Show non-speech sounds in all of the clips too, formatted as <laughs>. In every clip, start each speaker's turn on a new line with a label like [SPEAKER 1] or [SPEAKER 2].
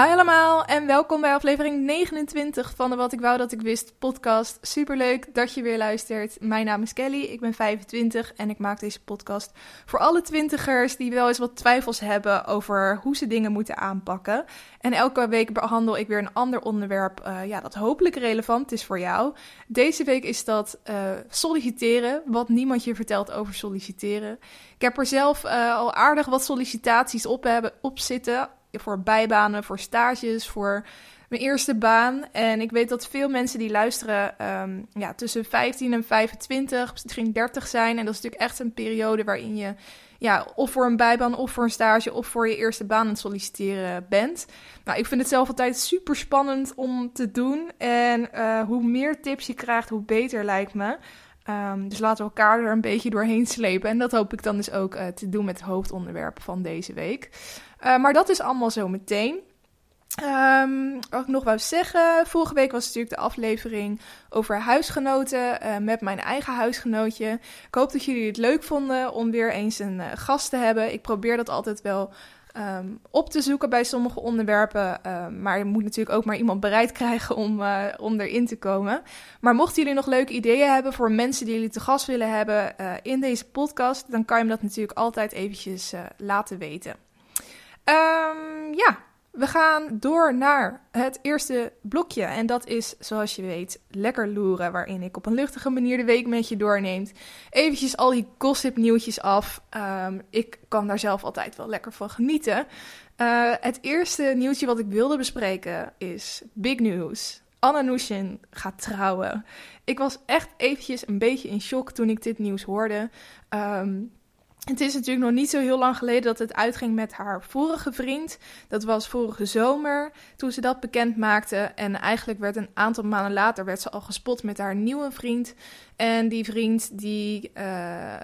[SPEAKER 1] Hi allemaal en welkom bij aflevering 29 van de Wat ik wou dat ik wist podcast. Superleuk dat je weer luistert. Mijn naam is Kelly, ik ben 25 en ik maak deze podcast voor alle twintigers die wel eens wat twijfels hebben over hoe ze dingen moeten aanpakken. En elke week behandel ik weer een ander onderwerp uh, ja, dat hopelijk relevant is voor jou. Deze week is dat uh, solliciteren, wat niemand je vertelt over solliciteren. Ik heb er zelf uh, al aardig wat sollicitaties op, hebben, op zitten voor bijbanen, voor stages, voor mijn eerste baan. En ik weet dat veel mensen die luisteren um, ja, tussen 15 en 25, misschien 30 zijn. En dat is natuurlijk echt een periode waarin je ja, of voor een bijbaan, of voor een stage, of voor je eerste baan aan het solliciteren bent. Nou, ik vind het zelf altijd super spannend om te doen. En uh, hoe meer tips je krijgt, hoe beter lijkt me. Um, dus laten we elkaar er een beetje doorheen slepen. En dat hoop ik dan dus ook uh, te doen met het hoofdonderwerp van deze week. Uh, maar dat is allemaal zo meteen. Um, wat ik nog wou zeggen, vorige week was natuurlijk de aflevering over huisgenoten uh, met mijn eigen huisgenootje. Ik hoop dat jullie het leuk vonden om weer eens een uh, gast te hebben. Ik probeer dat altijd wel um, op te zoeken bij sommige onderwerpen. Maar je moet natuurlijk ook maar iemand bereid <laughs> krijgen om, om erin te komen. Maar mochten jullie nog leuke ideeën hebben voor mensen die jullie te gast willen hebben in deze podcast, dan kan je me dat natuurlijk altijd eventjes laten weten. Um, ja, we gaan door naar het eerste blokje. En dat is, zoals je weet, lekker loeren. Waarin ik op een luchtige manier de week met je doorneemt. Eventjes al die gossip nieuwtjes af. Um, ik kan daar zelf altijd wel lekker van genieten. Uh, het eerste nieuwtje wat ik wilde bespreken is big news. Anna Nushin gaat trouwen. Ik was echt eventjes een beetje in shock toen ik dit nieuws hoorde. Um, het is natuurlijk nog niet zo heel lang geleden dat het uitging met haar vorige vriend. Dat was vorige zomer toen ze dat bekend maakte. En eigenlijk werd een aantal maanden later werd ze al gespot met haar nieuwe vriend. En die vriend die. Uh,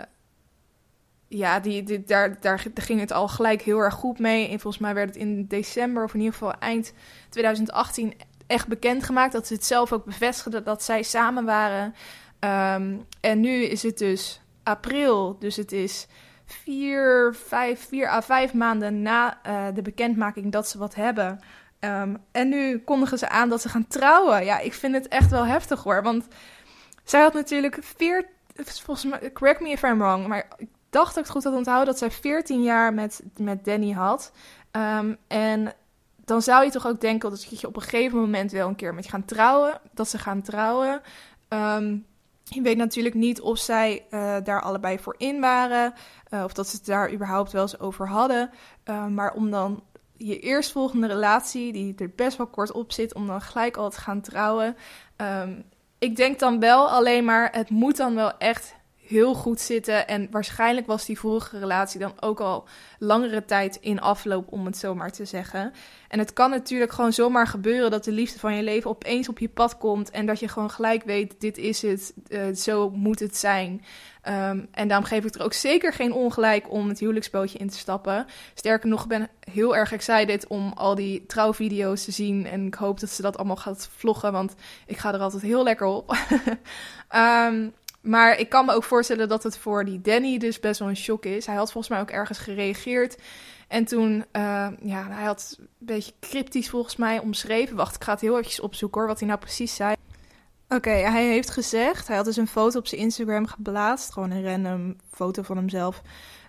[SPEAKER 1] ja, die, die, daar, daar ging het al gelijk heel erg goed mee. En volgens mij werd het in december, of in ieder geval eind 2018, echt bekendgemaakt. Dat ze het zelf ook bevestigden dat zij samen waren. Um, en nu is het dus april. Dus het is vier, vijf, vier à vijf maanden na uh, de bekendmaking dat ze wat hebben. Um, en nu kondigen ze aan dat ze gaan trouwen. Ja, ik vind het echt wel heftig hoor. Want zij had natuurlijk veer, volgens mij, correct me if I'm wrong, maar ik dacht dat ik het goed had onthouden dat zij 14 jaar met, met Danny had. Um, en dan zou je toch ook denken dat je op een gegeven moment wel een keer met je gaan trouwen. Dat ze gaan trouwen. Um, je weet natuurlijk niet of zij uh, daar allebei voor in waren, uh, of dat ze het daar überhaupt wel eens over hadden. Uh, maar om dan je eerstvolgende relatie, die er best wel kort op zit, om dan gelijk al te gaan trouwen. Um, ik denk dan wel alleen maar, het moet dan wel echt heel goed zitten. En waarschijnlijk was die vorige relatie dan ook al langere tijd in afloop, om het zo maar te zeggen. En het kan natuurlijk gewoon zomaar gebeuren dat de liefde van je leven opeens op je pad komt. En dat je gewoon gelijk weet: dit is het, uh, zo moet het zijn. Um, en daarom geef ik er ook zeker geen ongelijk om het huwelijksbootje in te stappen. Sterker nog, ik ben heel erg excited om al die trouwvideo's te zien. En ik hoop dat ze dat allemaal gaat vloggen, want ik ga er altijd heel lekker op. um, <laughs> Maar ik kan me ook voorstellen dat het voor die Danny dus best wel een shock is. Hij had volgens mij ook ergens gereageerd. En toen, uh, ja, hij had een beetje cryptisch volgens mij omschreven. Wacht, ik ga het heel eventjes opzoeken hoor, wat hij nou precies zei. Oké, hij heeft gezegd, hij had dus een foto op zijn Instagram geplaatst. Gewoon een random foto van hemzelf.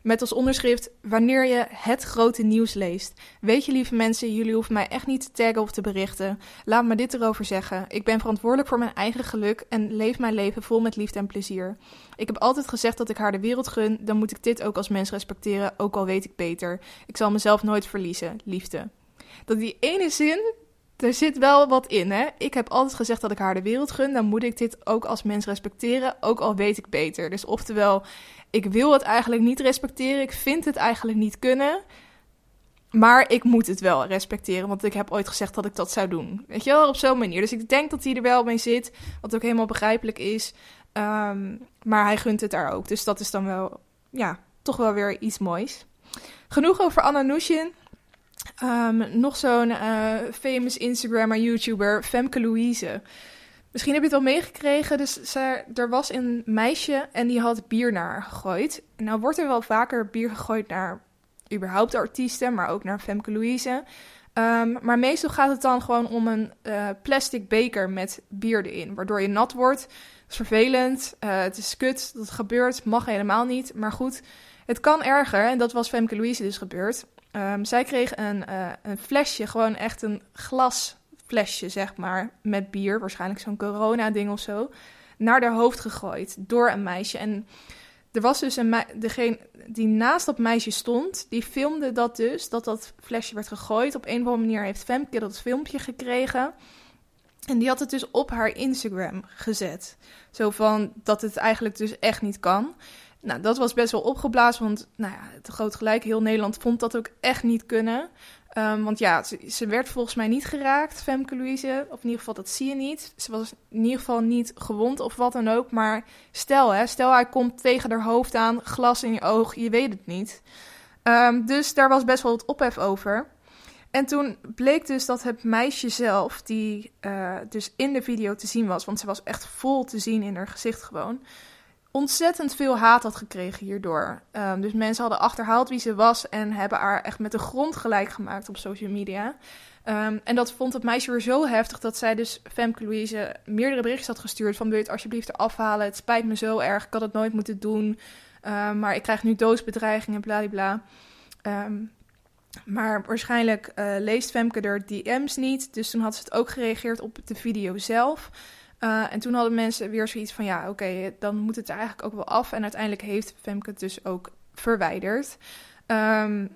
[SPEAKER 1] Met als onderschrift: Wanneer je het grote nieuws leest. Weet je, lieve mensen, jullie hoeven mij echt niet te taggen of te berichten. Laat me dit erover zeggen. Ik ben verantwoordelijk voor mijn eigen geluk en leef mijn leven vol met liefde en plezier. Ik heb altijd gezegd dat ik haar de wereld gun. Dan moet ik dit ook als mens respecteren, ook al weet ik beter. Ik zal mezelf nooit verliezen. Liefde. Dat die ene zin, er zit wel wat in, hè? Ik heb altijd gezegd dat ik haar de wereld gun. Dan moet ik dit ook als mens respecteren, ook al weet ik beter. Dus oftewel, ik wil het eigenlijk niet respecteren. Ik vind het eigenlijk niet kunnen. Maar ik moet het wel respecteren, want ik heb ooit gezegd dat ik dat zou doen. Weet je wel, op zo'n manier. Dus ik denk dat hij er wel mee zit, wat ook helemaal begrijpelijk is. Um, maar hij gunt het daar ook. Dus dat is dan wel, ja, toch wel weer iets moois. Genoeg over Anna Nushin. Um, nog zo'n uh, famous Instagrammer, YouTuber, Femke Louise. Misschien heb je het wel meegekregen. Dus er was een meisje en die had bier naar haar gegooid. Nou wordt er wel vaker bier gegooid naar überhaupt artiesten, maar ook naar Femke Louise. Ehm, maar meestal gaat het dan gewoon om een uh, plastic beker met bier erin, waardoor je nat wordt. Dat is vervelend, uh, het is kut, dat gebeurt, mag helemaal niet. Maar goed, het kan erger en dat was Femke Louise dus gebeurd. Um, zij kreeg een, uh, een flesje, gewoon echt een glasflesje, zeg maar, met bier, waarschijnlijk zo'n corona-ding of zo, naar haar hoofd gegooid door een meisje. En er was dus een degene die naast dat meisje stond, die filmde dat dus, dat dat flesje werd gegooid. Op een of andere manier heeft Femke dat filmpje gekregen. En die had het dus op haar Instagram gezet. Zo van dat het eigenlijk dus echt niet kan. Nou, dat was best wel opgeblazen, want nou ja, het groot gelijk, heel Nederland vond dat ook echt niet kunnen. Um, want ja, ze, werd volgens mij niet geraakt, Femke Louise. Of in ieder geval, dat zie je niet. Ze was in ieder geval niet gewond of wat dan ook. Maar stel, hè, stel hij komt tegen haar hoofd aan, glas in je oog, je weet het niet. Um, dus daar was best wel het ophef over. En toen bleek dus dat het meisje zelf, die uh, dus in de video te zien was, want ze was echt vol te zien in haar gezicht gewoon, ontzettend veel haat had gekregen hierdoor. Um, dus mensen hadden achterhaald wie ze was en hebben haar echt met de grond gelijk gemaakt op social media. Um, en dat vond het meisje weer zo heftig dat zij dus Femke Louise meerdere berichten had gestuurd van wil je het alsjeblieft eraf halen, het spijt me zo erg, ik had het nooit moeten doen, um, maar ik krijg nu doosbedreigingen, bladibla. Um, maar waarschijnlijk uh, leest Femke er DM's niet, dus toen had ze het ook gereageerd op de video zelf. Uh, en toen hadden mensen weer zoiets van, ja, oké, dan moet het er eigenlijk ook wel af. En uiteindelijk heeft Femke het dus ook verwijderd. Um,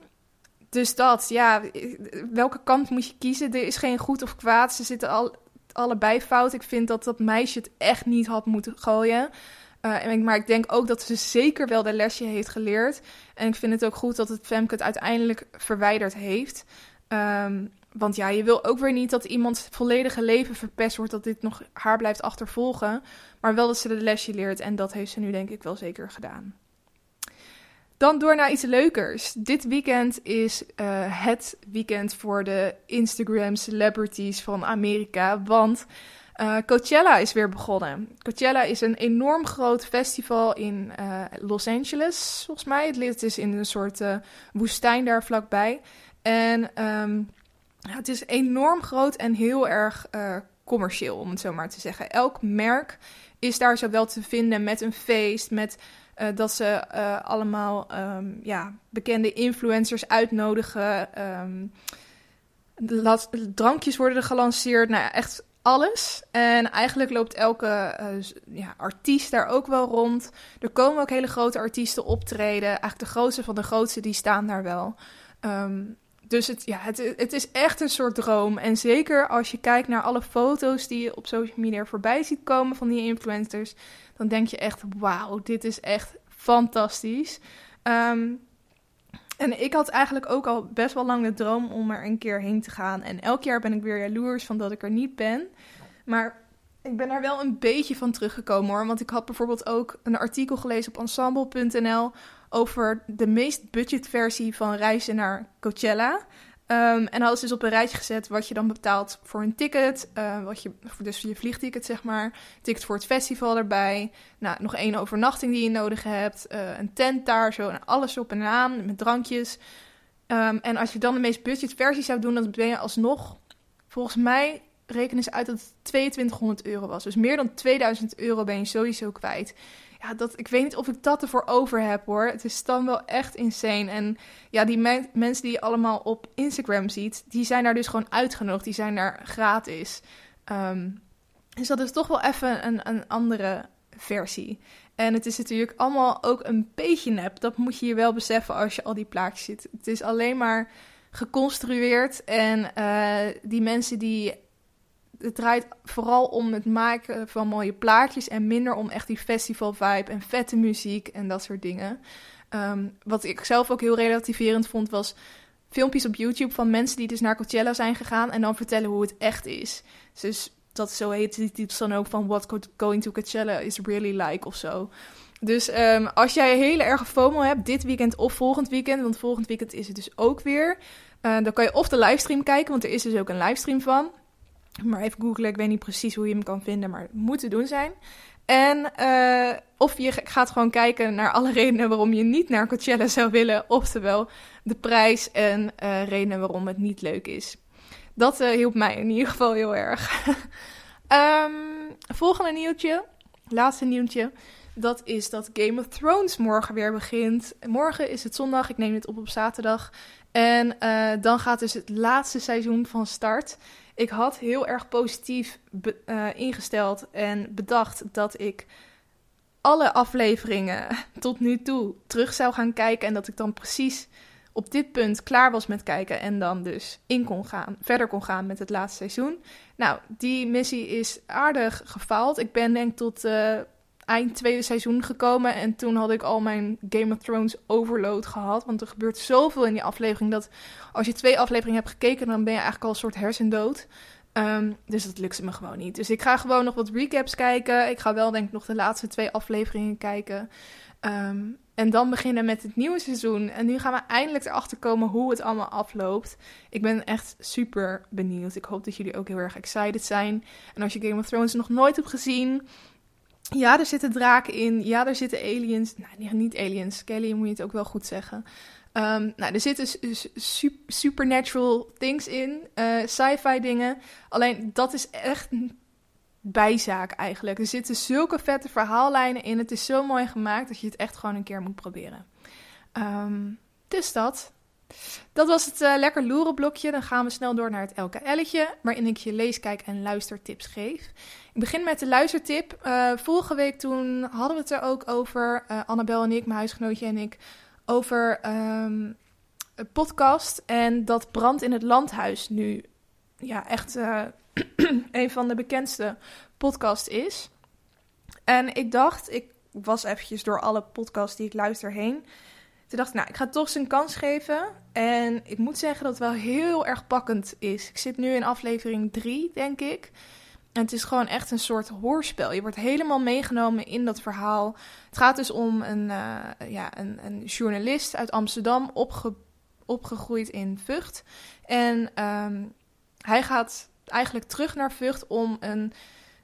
[SPEAKER 1] dus dat, ja, welke kant moet je kiezen? Er is geen goed of kwaad. Ze zitten al, allebei fout. Ik vind dat dat meisje het echt niet had moeten gooien. Uh, maar ik denk ook dat ze zeker wel de lesje heeft geleerd. En ik vind het ook goed dat het Femke het uiteindelijk verwijderd heeft. Um, want ja, je wil ook weer niet dat iemand volledige leven verpest wordt, dat dit nog haar blijft achtervolgen. Maar wel dat ze de lesje leert en dat heeft ze nu denk ik wel zeker gedaan. Dan door naar iets leukers. Dit weekend is uh, het weekend voor de Instagram celebrities van Amerika. Want uh, Coachella is weer begonnen. Coachella is een enorm groot festival in uh, Los Angeles, volgens mij. Het ligt dus in een soort woestijn daar vlakbij. En um, het is enorm groot en heel erg uh, commercieel, om het zo maar te zeggen. Elk merk is daar zo wel te vinden met een feest, met uh, dat ze uh, allemaal um, ja, bekende influencers uitnodigen. Um, drankjes worden er gelanceerd. Nou ja, echt alles. En eigenlijk loopt elke ja, artiest daar ook wel rond. Er komen ook hele grote artiesten optreden. Eigenlijk de grootste van de grootste, die staan daar wel. Um, dus het, ja, het, het is echt een soort droom. En zeker als je kijkt naar alle foto's die je op social media voorbij ziet komen van die influencers, dan denk je echt: wauw, dit is echt fantastisch. Um, en ik had eigenlijk ook al best wel lang de droom om er een keer heen te gaan. En elk jaar ben ik weer jaloers van dat ik er niet ben. Maar ik ben er wel een beetje van teruggekomen hoor. Want ik had bijvoorbeeld ook een artikel gelezen op ensemble.nl over de meest budgetversie van reizen naar Coachella. Um, en hadden ze dus op een rijtje gezet wat je dan betaalt voor een ticket. Uh, wat je, dus je vliegticket, zeg maar. Ticket voor het festival erbij. Nou, nog één overnachting die je nodig hebt. Uh, een tent daar, zo. En alles op en aan, met drankjes. Um, en als je dan de meest budgetversie zou doen, dan ben je alsnog... Volgens mij rekenen ze uit dat het 2200 euro was. Dus meer dan 2000 euro ben je sowieso kwijt ja, dat, ik weet niet of ik dat ervoor over heb hoor. Het is dan wel echt insane. En ja, die mensen die je allemaal op Instagram ziet, die zijn daar dus gewoon uitgenodigd. Die zijn daar gratis. Um, dus dat is toch wel even een, een andere versie. En het is natuurlijk allemaal ook een beetje nep. Dat moet je je wel beseffen als je al die plaatjes ziet. Het is alleen maar geconstrueerd. En uh, die mensen die het draait vooral om het maken van mooie plaatjes en minder om echt die festival vibe en vette muziek en dat soort dingen. Um, wat ik zelf ook heel relativerend vond was filmpjes op YouTube van mensen die dus naar Coachella zijn gegaan en dan vertellen hoe het echt is. Dus dat zo heet die titel dan ook van What Going to Coachella is Really Like of zo. Dus um, als jij hele erge FOMO hebt, dit weekend of volgend weekend, want volgend weekend is het dus ook weer, uh, dan kan je of de livestream kijken, want er is dus ook een livestream van. Maar even googlen, ik weet niet precies hoe je hem kan vinden, maar het moet te doen zijn. En uh, of je gaat gewoon kijken naar alle <laughs> redenen waarom je niet naar Coachella zou willen, oftewel de prijs en uh, redenen waarom het niet leuk is. Dat uh, hielp mij in ieder geval heel erg. um, <laughs> volgende nieuwtje, laatste nieuwtje. Dat is dat Game of Thrones morgen weer begint. Morgen is het zondag, ik neem dit op op zaterdag. En dan gaat dus het laatste seizoen van start. Ik had heel erg positief uh, ingesteld en bedacht dat ik alle afleveringen <laughs> tot nu toe terug zou gaan kijken. En dat ik dan precies op dit punt klaar was met kijken. En dan dus in kon gaan, verder kon gaan met het laatste seizoen. Nou, die missie is aardig gefaald. Ik ben denk tot uh, eind tweede seizoen gekomen. En toen had ik al mijn Game of Thrones overload gehad. Want er gebeurt zoveel in die aflevering dat als je twee afleveringen hebt gekeken, dan ben je eigenlijk al een soort hersendood. Um, dus dat lukte me gewoon niet. Dus ik ga gewoon nog wat recaps kijken. Ik ga wel denk ik nog de laatste twee afleveringen kijken. Um, en dan beginnen met het nieuwe seizoen. En nu gaan we eindelijk erachter komen hoe het allemaal afloopt. Ik ben echt super benieuwd. Ik hoop dat jullie ook heel erg excited zijn. En als je Game of Thrones nog nooit hebt gezien, ja, er zitten draken in. Ja, er zitten aliens. Nou, niet aliens. Kelly moet je het ook wel goed zeggen. Um, nou, er zitten supernatural things in. Uh, sci-fi dingen. Alleen dat is echt een bijzaak eigenlijk. Er zitten zulke vette verhaallijnen in. Het is zo mooi gemaakt dat je het echt gewoon een keer moet proberen. Um, dus dat. Dat was het uh, lekker loeren blokje. Dan gaan we snel door naar het LKL'tje, waarin ik je lees, kijk en luistertips geef. Ik begin met de luistertip. Uh, vorige week toen hadden we het er ook over, uh, Annabel en ik, mijn huisgenootje en ik, over um, een podcast. En dat Brand in het Landhuis nu ja, echt <clears throat> een van de bekendste podcasts is. En ik dacht, ik was eventjes door alle podcasts die ik luister heen. Toen dacht ik, nou, ik ga toch een kans geven. En ik moet zeggen dat het wel heel erg pakkend is. Ik zit nu in aflevering 3, denk ik. En het is gewoon echt een soort hoorspel. Je wordt helemaal meegenomen in dat verhaal. Het gaat dus om een, uh, ja, een, een, journalist uit Amsterdam, opge, opgegroeid in Vught. En um, hij gaat eigenlijk terug naar Vught om een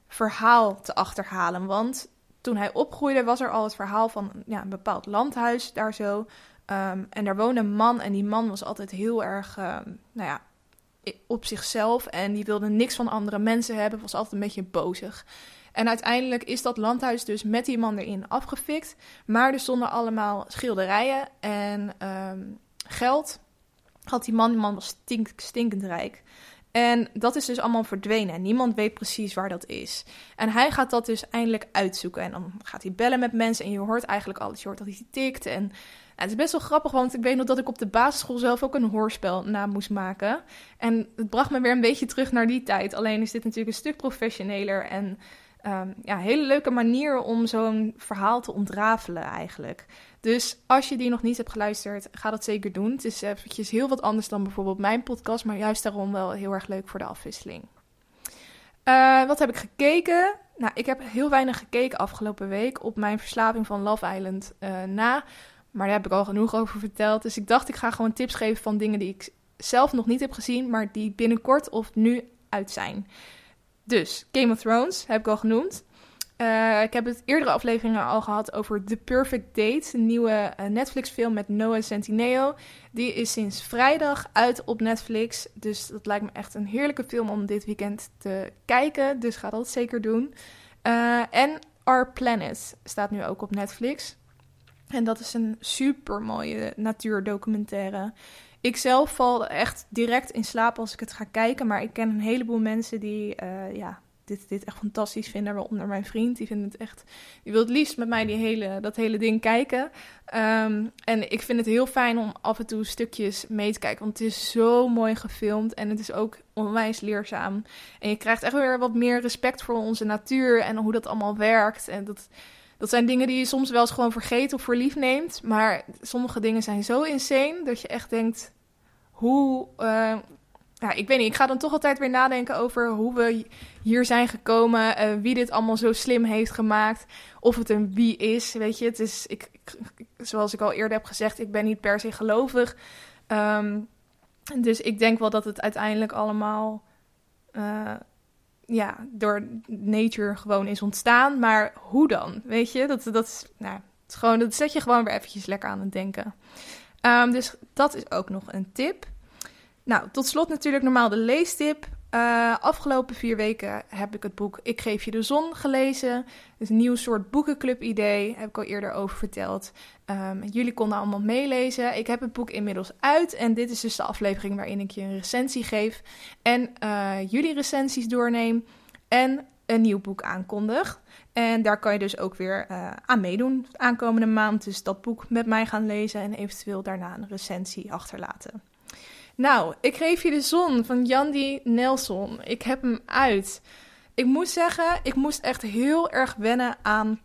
[SPEAKER 1] verhaal te achterhalen. Want toen hij opgroeide was er al het verhaal van ja, een bepaald landhuis daar zo. Um, en daar woonde een man en die man was altijd heel erg, um, nou ja, op zichzelf. En die wilde niks van andere mensen hebben, was altijd een beetje bozig. En uiteindelijk is dat landhuis dus met die man erin afgefikt. Maar er stonden allemaal schilderijen en um, geld. Had die man, die man was stink, stinkend rijk. En dat is dus allemaal verdwenen. En niemand weet precies waar dat is. En hij gaat dat dus eindelijk uitzoeken. En dan gaat hij bellen met mensen. En je hoort eigenlijk alles. Je hoort dat hij tikt. En nou, het is best wel grappig, want ik weet nog dat ik op de basisschool zelf ook een hoorspel na moest maken. En het bracht me weer een beetje terug naar die tijd. Alleen is dit natuurlijk een stuk professioneler. En um, ja, een hele leuke manier om zo'n verhaal te ontrafelen eigenlijk. Dus als je die nog niet hebt geluisterd, ga dat zeker doen. Het is eventjes heel wat anders dan bijvoorbeeld mijn podcast, maar juist daarom wel heel erg leuk voor de afwisseling. Uh, wat heb ik gekeken? Nou, ik heb heel weinig gekeken afgelopen week op mijn verslaving van Love Island uh, na. Maar daar heb ik al genoeg over verteld. Dus ik dacht, ik ga gewoon tips geven van dingen die ik zelf nog niet heb gezien, maar die binnenkort of nu uit zijn. Dus Game of Thrones heb ik al genoemd. Uh, ik heb het eerdere afleveringen al gehad over The Perfect Date, een nieuwe uh, Netflix-film met Noah Centineo. Die is sinds vrijdag uit op Netflix. Dus dat lijkt me echt een heerlijke film om dit weekend te kijken. Dus ga dat zeker doen. Uh, en Our Planet staat nu ook op Netflix. En dat is een super mooie natuurdocumentaire. Ik zelf val echt direct in slaap als ik het ga kijken. Maar ik ken een heleboel mensen die ja, dit, dit echt fantastisch vinden. Waaronder mijn vriend. Die vindt het echt. Die wil het liefst met mij die hele, dat hele ding kijken. Um, en ik vind het heel fijn om af en toe stukjes mee te kijken. Want het is zo mooi gefilmd. En het is ook onwijs leerzaam. En je krijgt echt weer wat meer respect voor onze natuur. En hoe dat allemaal werkt. En dat. Dat zijn dingen die je soms wel eens gewoon vergeet of voor lief neemt. Maar sommige dingen zijn zo insane dat je echt denkt: hoe, uh, ja, ik weet niet. Ik ga dan toch altijd weer nadenken over hoe we hier zijn gekomen. Uh, wie dit allemaal zo slim heeft gemaakt. Of het een wie is. Weet je, het is. Ik, zoals ik al eerder heb gezegd, ik ben niet per se gelovig. Um, dus ik denk wel dat het uiteindelijk allemaal. Uh, ja, door nature gewoon is ontstaan. Maar hoe dan? Weet je, dat, dat, is, nou, het is gewoon, dat zet je gewoon weer eventjes lekker aan het denken. Um, dus dat is ook nog een tip. Nou, tot slot natuurlijk normaal de leestip. Uh, afgelopen vier weken heb ik het boek Ik geef je de zon gelezen. Een nieuw soort boekenclub idee, heb ik al eerder over verteld. Um, jullie konden allemaal meelezen. Ik heb het boek inmiddels uit en dit is dus de aflevering waarin ik je een recensie geef. En uh, jullie recensies doorneem en een nieuw boek aankondig. En daar kan je dus ook weer uh, aan meedoen aankomende maand. Dus dat boek met mij gaan lezen en eventueel daarna een recensie achterlaten. Nou, ik geef je de zon van Jandy Nelson. Ik heb hem uit. Ik moet zeggen, ik moest echt heel erg wennen aan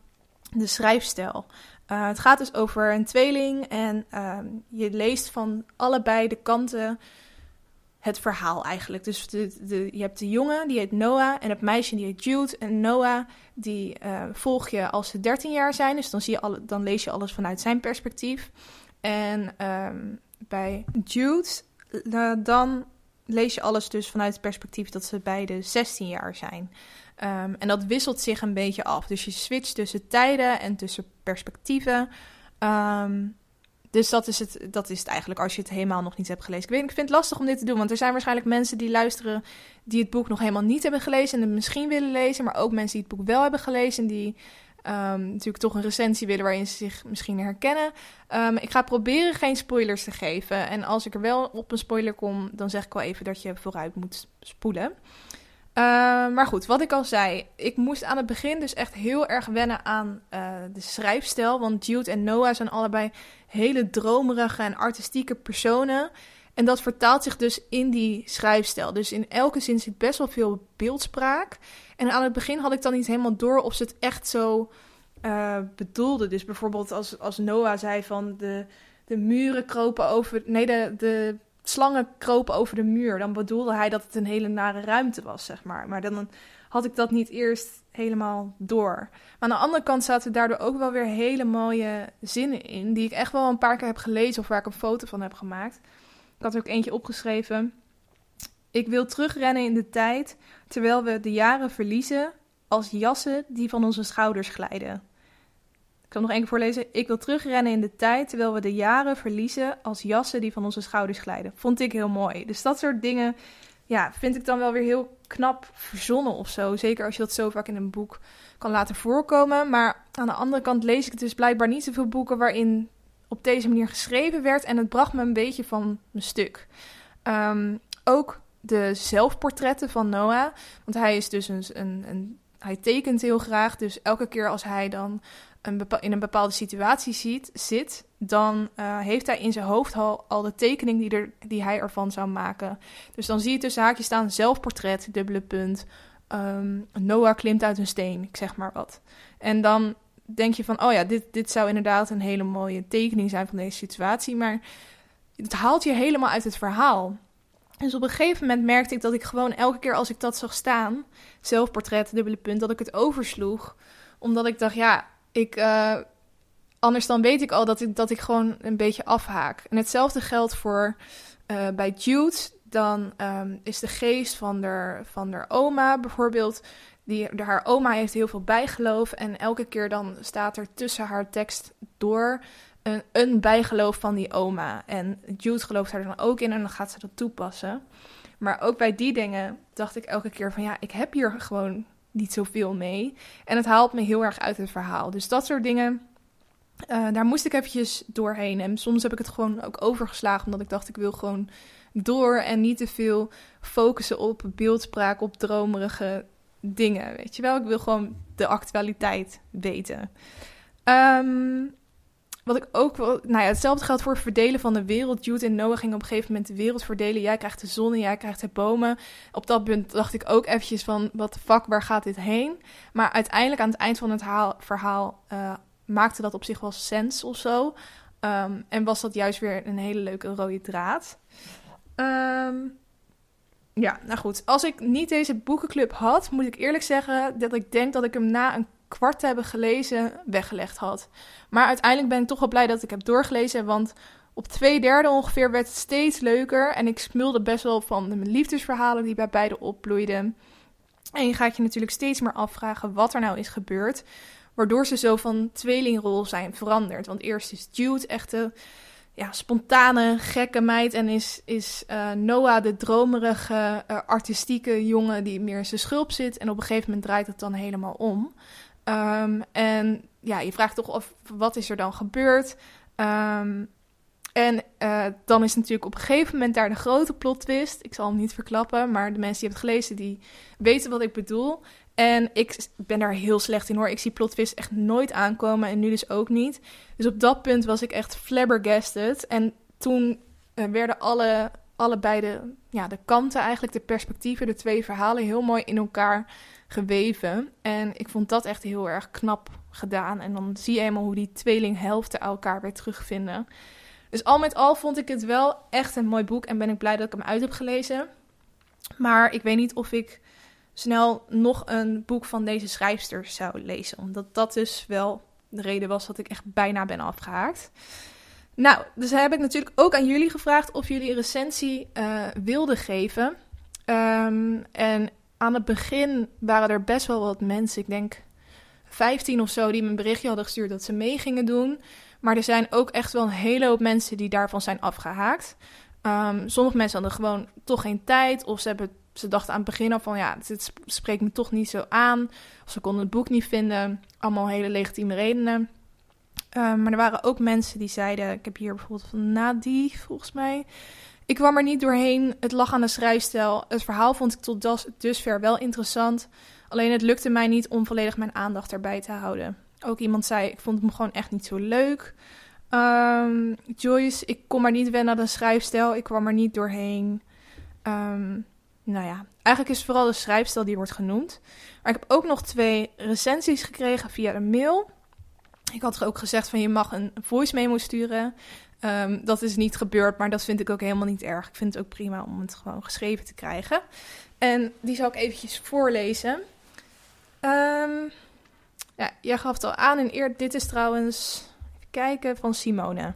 [SPEAKER 1] de schrijfstijl. Uh, het gaat dus over een tweeling en uh, je leest van allebei de kanten het verhaal eigenlijk. Dus de, je hebt de jongen, die heet Noah, en het meisje, die heet Jude. En Noah, die uh, volg je als ze 13 jaar zijn, dus dan, zie je alle, dan lees je alles vanuit zijn perspectief. En um, bij Jude uh, dan lees je alles dus vanuit het perspectief dat ze beide 16 jaar zijn. Um, en dat wisselt zich een beetje af. Dus je switcht tussen tijden en tussen perspectieven. Um, dus dat is, het, dat is het eigenlijk als je het helemaal nog niet hebt gelezen. Ik, weet, ik vind het lastig om dit te doen, want er zijn waarschijnlijk mensen die luisteren die het boek nog helemaal niet hebben gelezen en het misschien willen lezen, maar ook mensen die het boek wel hebben gelezen en die Um, natuurlijk toch een recensie willen waarin ze zich misschien herkennen. Um, ik ga proberen geen spoilers te geven. En als ik er wel op een spoiler kom, dan zeg ik wel even dat je vooruit moet spoelen. Uh, maar goed, wat ik al zei, ik moest aan het begin dus echt heel erg wennen aan uh, de schrijfstijl. Want Jude en Noah zijn allebei hele dromerige en artistieke personen. En dat vertaalt zich dus in die schrijfstijl. Dus in elke zin zit best wel veel beeldspraak. En aan het begin had ik dan niet helemaal door of ze het echt zo uh, bedoelde. Dus bijvoorbeeld als, als Noah zei van de, de muren kropen over... Nee, de, de slangen kropen over de muur. Dan bedoelde hij dat het een hele nare ruimte was, zeg maar. Maar dan had ik dat niet eerst helemaal door. Maar aan de andere kant zaten daardoor ook wel weer hele mooie zinnen in... die ik echt wel een paar keer heb gelezen of waar ik een foto van heb gemaakt... Ik had er ook eentje opgeschreven. Ik wil terugrennen in de tijd, terwijl we de jaren verliezen als jassen die van onze schouders glijden. Ik zal nog één keer voorlezen. Ik wil terugrennen in de tijd, terwijl we de jaren verliezen als jassen die van onze schouders glijden. Vond ik heel mooi. Dus dat soort dingen ja, vind ik dan wel weer heel knap verzonnen of zo. Zeker als je dat zo vaak in een boek kan laten voorkomen. Maar aan de andere kant lees ik dus blijkbaar niet zoveel boeken waarin op deze manier geschreven werd. En het bracht me een beetje van mijn stuk. Um, ook de zelfportretten van Noah. Want hij is dus een, een, hij tekent heel graag. Dus elke keer als hij dan een in een bepaalde situatie ziet, zit, dan uh, heeft hij in zijn hoofd al, de tekening die, er, die hij ervan zou maken. Dus dan zie je tussen haakjes staan zelfportret, dubbele punt. Um, Noah klimt uit een steen, ik zeg maar wat. En dan denk je van, oh ja, dit, dit zou inderdaad een hele mooie tekening zijn van deze situatie. Maar het haalt je helemaal uit het verhaal. Dus op een gegeven moment merkte ik dat ik gewoon elke keer als ik dat zag staan, zelfportret, dubbele punt, dat ik het oversloeg. Omdat ik dacht, ja, ik, uh, anders dan weet ik al dat ik, dat ik gewoon een beetje afhaak. En hetzelfde geldt voor uh, bij Jude. Dan um, is de geest van de, van de oma bijvoorbeeld die, haar oma heeft heel veel bijgeloof. En elke keer dan staat er tussen haar tekst door een, bijgeloof van die oma. En Jude gelooft haar dan ook in en dan gaat ze dat toepassen. Maar ook bij die dingen dacht ik elke keer van ja, ik heb hier gewoon niet zoveel mee. En het haalt me heel erg uit het verhaal. Dus dat soort dingen, uh, daar moest ik eventjes doorheen. En soms heb ik het gewoon ook overgeslagen, omdat ik dacht ik wil gewoon door en niet te veel focussen op beeldspraak, op dromerige dingen, weet je wel. Ik wil gewoon de actualiteit weten. Um, wat ik ook wil... Nou ja, hetzelfde geldt voor het verdelen van de wereld. Jude en Noah gingen op een gegeven moment de wereld verdelen. Jij krijgt de zon en jij krijgt de bomen. Op dat punt dacht ik ook eventjes van... Wat fuck, waar gaat dit heen? Maar uiteindelijk aan het eind van het haal, verhaal... Uh, maakte dat op zich wel sens of zo. Um, en was dat juist weer een hele leuke rode draad. Um, ja, nou goed. Als ik niet deze boekenclub had, moet ik eerlijk zeggen dat ik denk dat ik hem na een kwart te hebben gelezen weggelegd had. Maar uiteindelijk ben ik toch wel blij dat ik heb doorgelezen, want op twee derde ongeveer werd het steeds leuker. En ik smulde best wel van de liefdesverhalen die bij beide opbloeiden. En je gaat je natuurlijk steeds meer afvragen wat er nou is gebeurd. Waardoor ze zo van tweelingrol zijn veranderd. Want eerst is Jude echt de ja, spontane, gekke meid. En is, is uh, Noah de dromerige, uh, artistieke jongen die meer in zijn schulp zit. En op een gegeven moment draait het dan helemaal om. Um, en ja, je vraagt toch af, wat is er dan gebeurd? Um, en uh, dan is natuurlijk op een gegeven moment daar de grote plot twist. Ik zal hem niet verklappen, maar de mensen die hebben het gelezen, die weten wat ik bedoel. En ik ben daar heel slecht in hoor. Ik zie plot twist echt nooit aankomen en nu dus ook niet. Dus op dat punt was ik echt flabbergasted. En toen uh, werden alle, allebei de, ja, de kanten eigenlijk, de perspectieven, de twee verhalen heel mooi in elkaar geweven. En ik vond dat echt heel erg knap gedaan. En dan zie je eenmaal hoe die tweelinghelften elkaar weer terugvinden. Dus al met al vond ik het wel echt een mooi boek en ben ik blij dat ik hem uit heb gelezen. Maar ik weet niet of ik snel nog een boek van deze schrijfster zou lezen. Omdat dat dus wel de reden was dat ik echt bijna ben afgehaakt. Nou, dus heb ik natuurlijk ook aan jullie gevraagd of jullie een recensie uh, wilden geven. Um, en aan het begin waren er best wel wat mensen, ik denk 15 of zo, die me een berichtje hadden gestuurd dat ze mee gingen doen. Maar er zijn ook echt wel een hele hoop mensen die daarvan zijn afgehaakt. Um, sommige mensen hadden gewoon toch geen tijd. Of ze, hebben, ze dachten aan het begin al van ja, dit spreekt me toch niet zo aan. Of ze konden het boek niet vinden. Allemaal hele legitieme redenen. Um, maar er waren ook mensen die zeiden, ik heb hier bijvoorbeeld van Nadie volgens mij. Ik kwam er niet doorheen. Het lag aan de schrijfstijl. Het verhaal vond ik tot dusver wel interessant. Alleen het lukte mij niet om volledig mijn aandacht erbij te houden. Ook iemand zei, ik vond hem gewoon echt niet zo leuk. Um, Joyce, ik kon maar niet wennen aan de schrijfstijl. Ik kwam er niet doorheen. Um, nou ja, eigenlijk is het vooral de schrijfstijl die wordt genoemd. Maar ik heb ook nog twee recensies gekregen via de mail. Ik had ook gezegd van je mag een voice memo sturen. Um, dat is niet gebeurd, maar dat vind ik ook helemaal niet erg. Ik vind het ook prima om het gewoon geschreven te krijgen. En die zal ik eventjes voorlezen. Um, ja, jij gaf het al aan in eer. Dit is trouwens. Even kijken van Simone.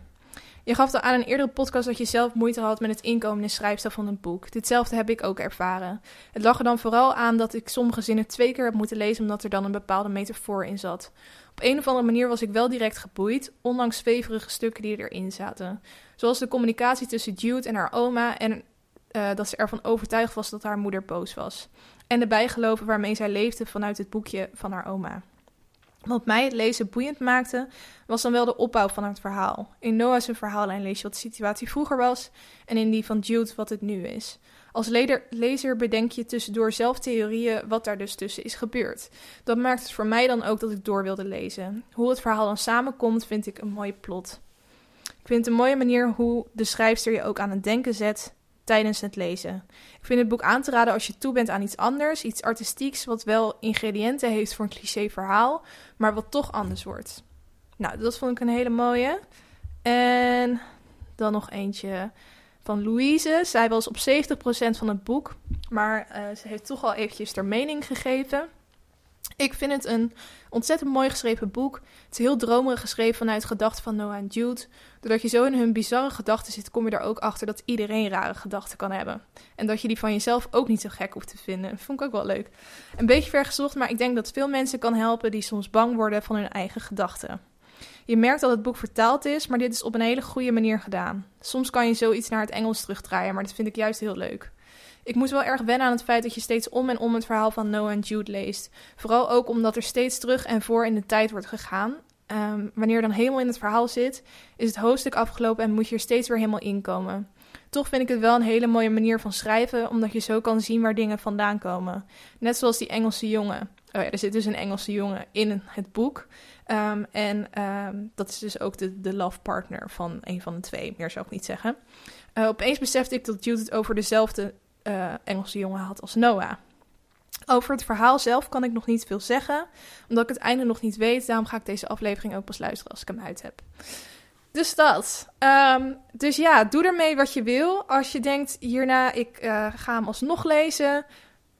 [SPEAKER 1] Je gaf al aan in een eerdere podcast dat je zelf moeite had met het inkomen en schrijfstijl van een boek. Ditzelfde heb ik ook ervaren. Het lag er dan vooral aan dat ik sommige zinnen twee keer heb moeten lezen omdat er dan een bepaalde metafoor in zat. Op een of andere manier was ik wel direct geboeid, ondanks zweverige stukken die erin zaten. Zoals de communicatie tussen Jude en haar oma en uh, dat ze ervan overtuigd was dat haar moeder boos was. En de bijgeloven waarmee zij leefde vanuit het boekje van haar oma. Wat mij het lezen boeiend maakte, was dan wel de opbouw van het verhaal. In Noah's verhaallijn lees je wat de situatie vroeger was en in die van Jude wat het nu is. Als lezer bedenk je tussendoor zelf theorieën wat daar dus tussen is gebeurd. Dat maakt het voor mij dan ook dat ik door wilde lezen. Hoe het verhaal dan samenkomt, vind ik een mooie plot. Ik vind het een mooie manier hoe de schrijfster je ook aan het denken zet tijdens het lezen. Ik vind het boek aan te raden als je toe bent aan iets anders, iets artistieks, wat wel ingrediënten heeft voor een cliché verhaal, maar wat toch anders wordt. Nou, dat vond ik een hele mooie. En dan nog eentje van Louise. Zij was op 70% van het boek, maar uh, ze heeft toch al eventjes haar mening gegeven. Ik vind het een ontzettend mooi geschreven boek. Het is heel dromerig geschreven vanuit gedachten van Noah en Jude. Doordat je zo in hun bizarre gedachten zit, kom je er ook achter dat iedereen rare gedachten kan hebben. En dat je die van jezelf ook niet zo gek hoeft te vinden. Vond ik ook wel leuk. Een beetje vergezocht, maar ik denk dat veel mensen kan helpen die soms bang worden van hun eigen gedachten. Je merkt dat het boek vertaald is, maar dit is op een hele goede manier gedaan. Soms kan je zoiets naar het Engels terugdraaien, maar dat vind ik juist heel leuk. Ik moest wel erg wennen aan het feit dat je steeds om en om het verhaal van Noah en Jude leest. Vooral ook omdat er steeds terug en voor in de tijd wordt gegaan. Um, wanneer dan helemaal in het verhaal zit, is het hoofdstuk afgelopen en moet je er steeds weer helemaal inkomen. Toch vind ik het wel een hele mooie manier van schrijven, omdat je zo kan zien waar dingen vandaan komen. Net zoals die Engelse jongen. Oh ja, er zit dus een Engelse jongen in het boek. Um, en um, dat is dus ook de, de love partner van een van de twee, meer zou ik niet zeggen. Uh, opeens besefte ik dat Jude het over dezelfde uh, Engelse jongen had als Noah. Over het verhaal zelf kan ik nog niet veel zeggen, omdat ik het einde nog niet weet. Daarom ga ik deze aflevering ook pas luisteren als ik hem uit heb. Dus dat. Um, dus ja, doe ermee wat je wil. Als je denkt, hierna, ik uh, ga hem alsnog lezen.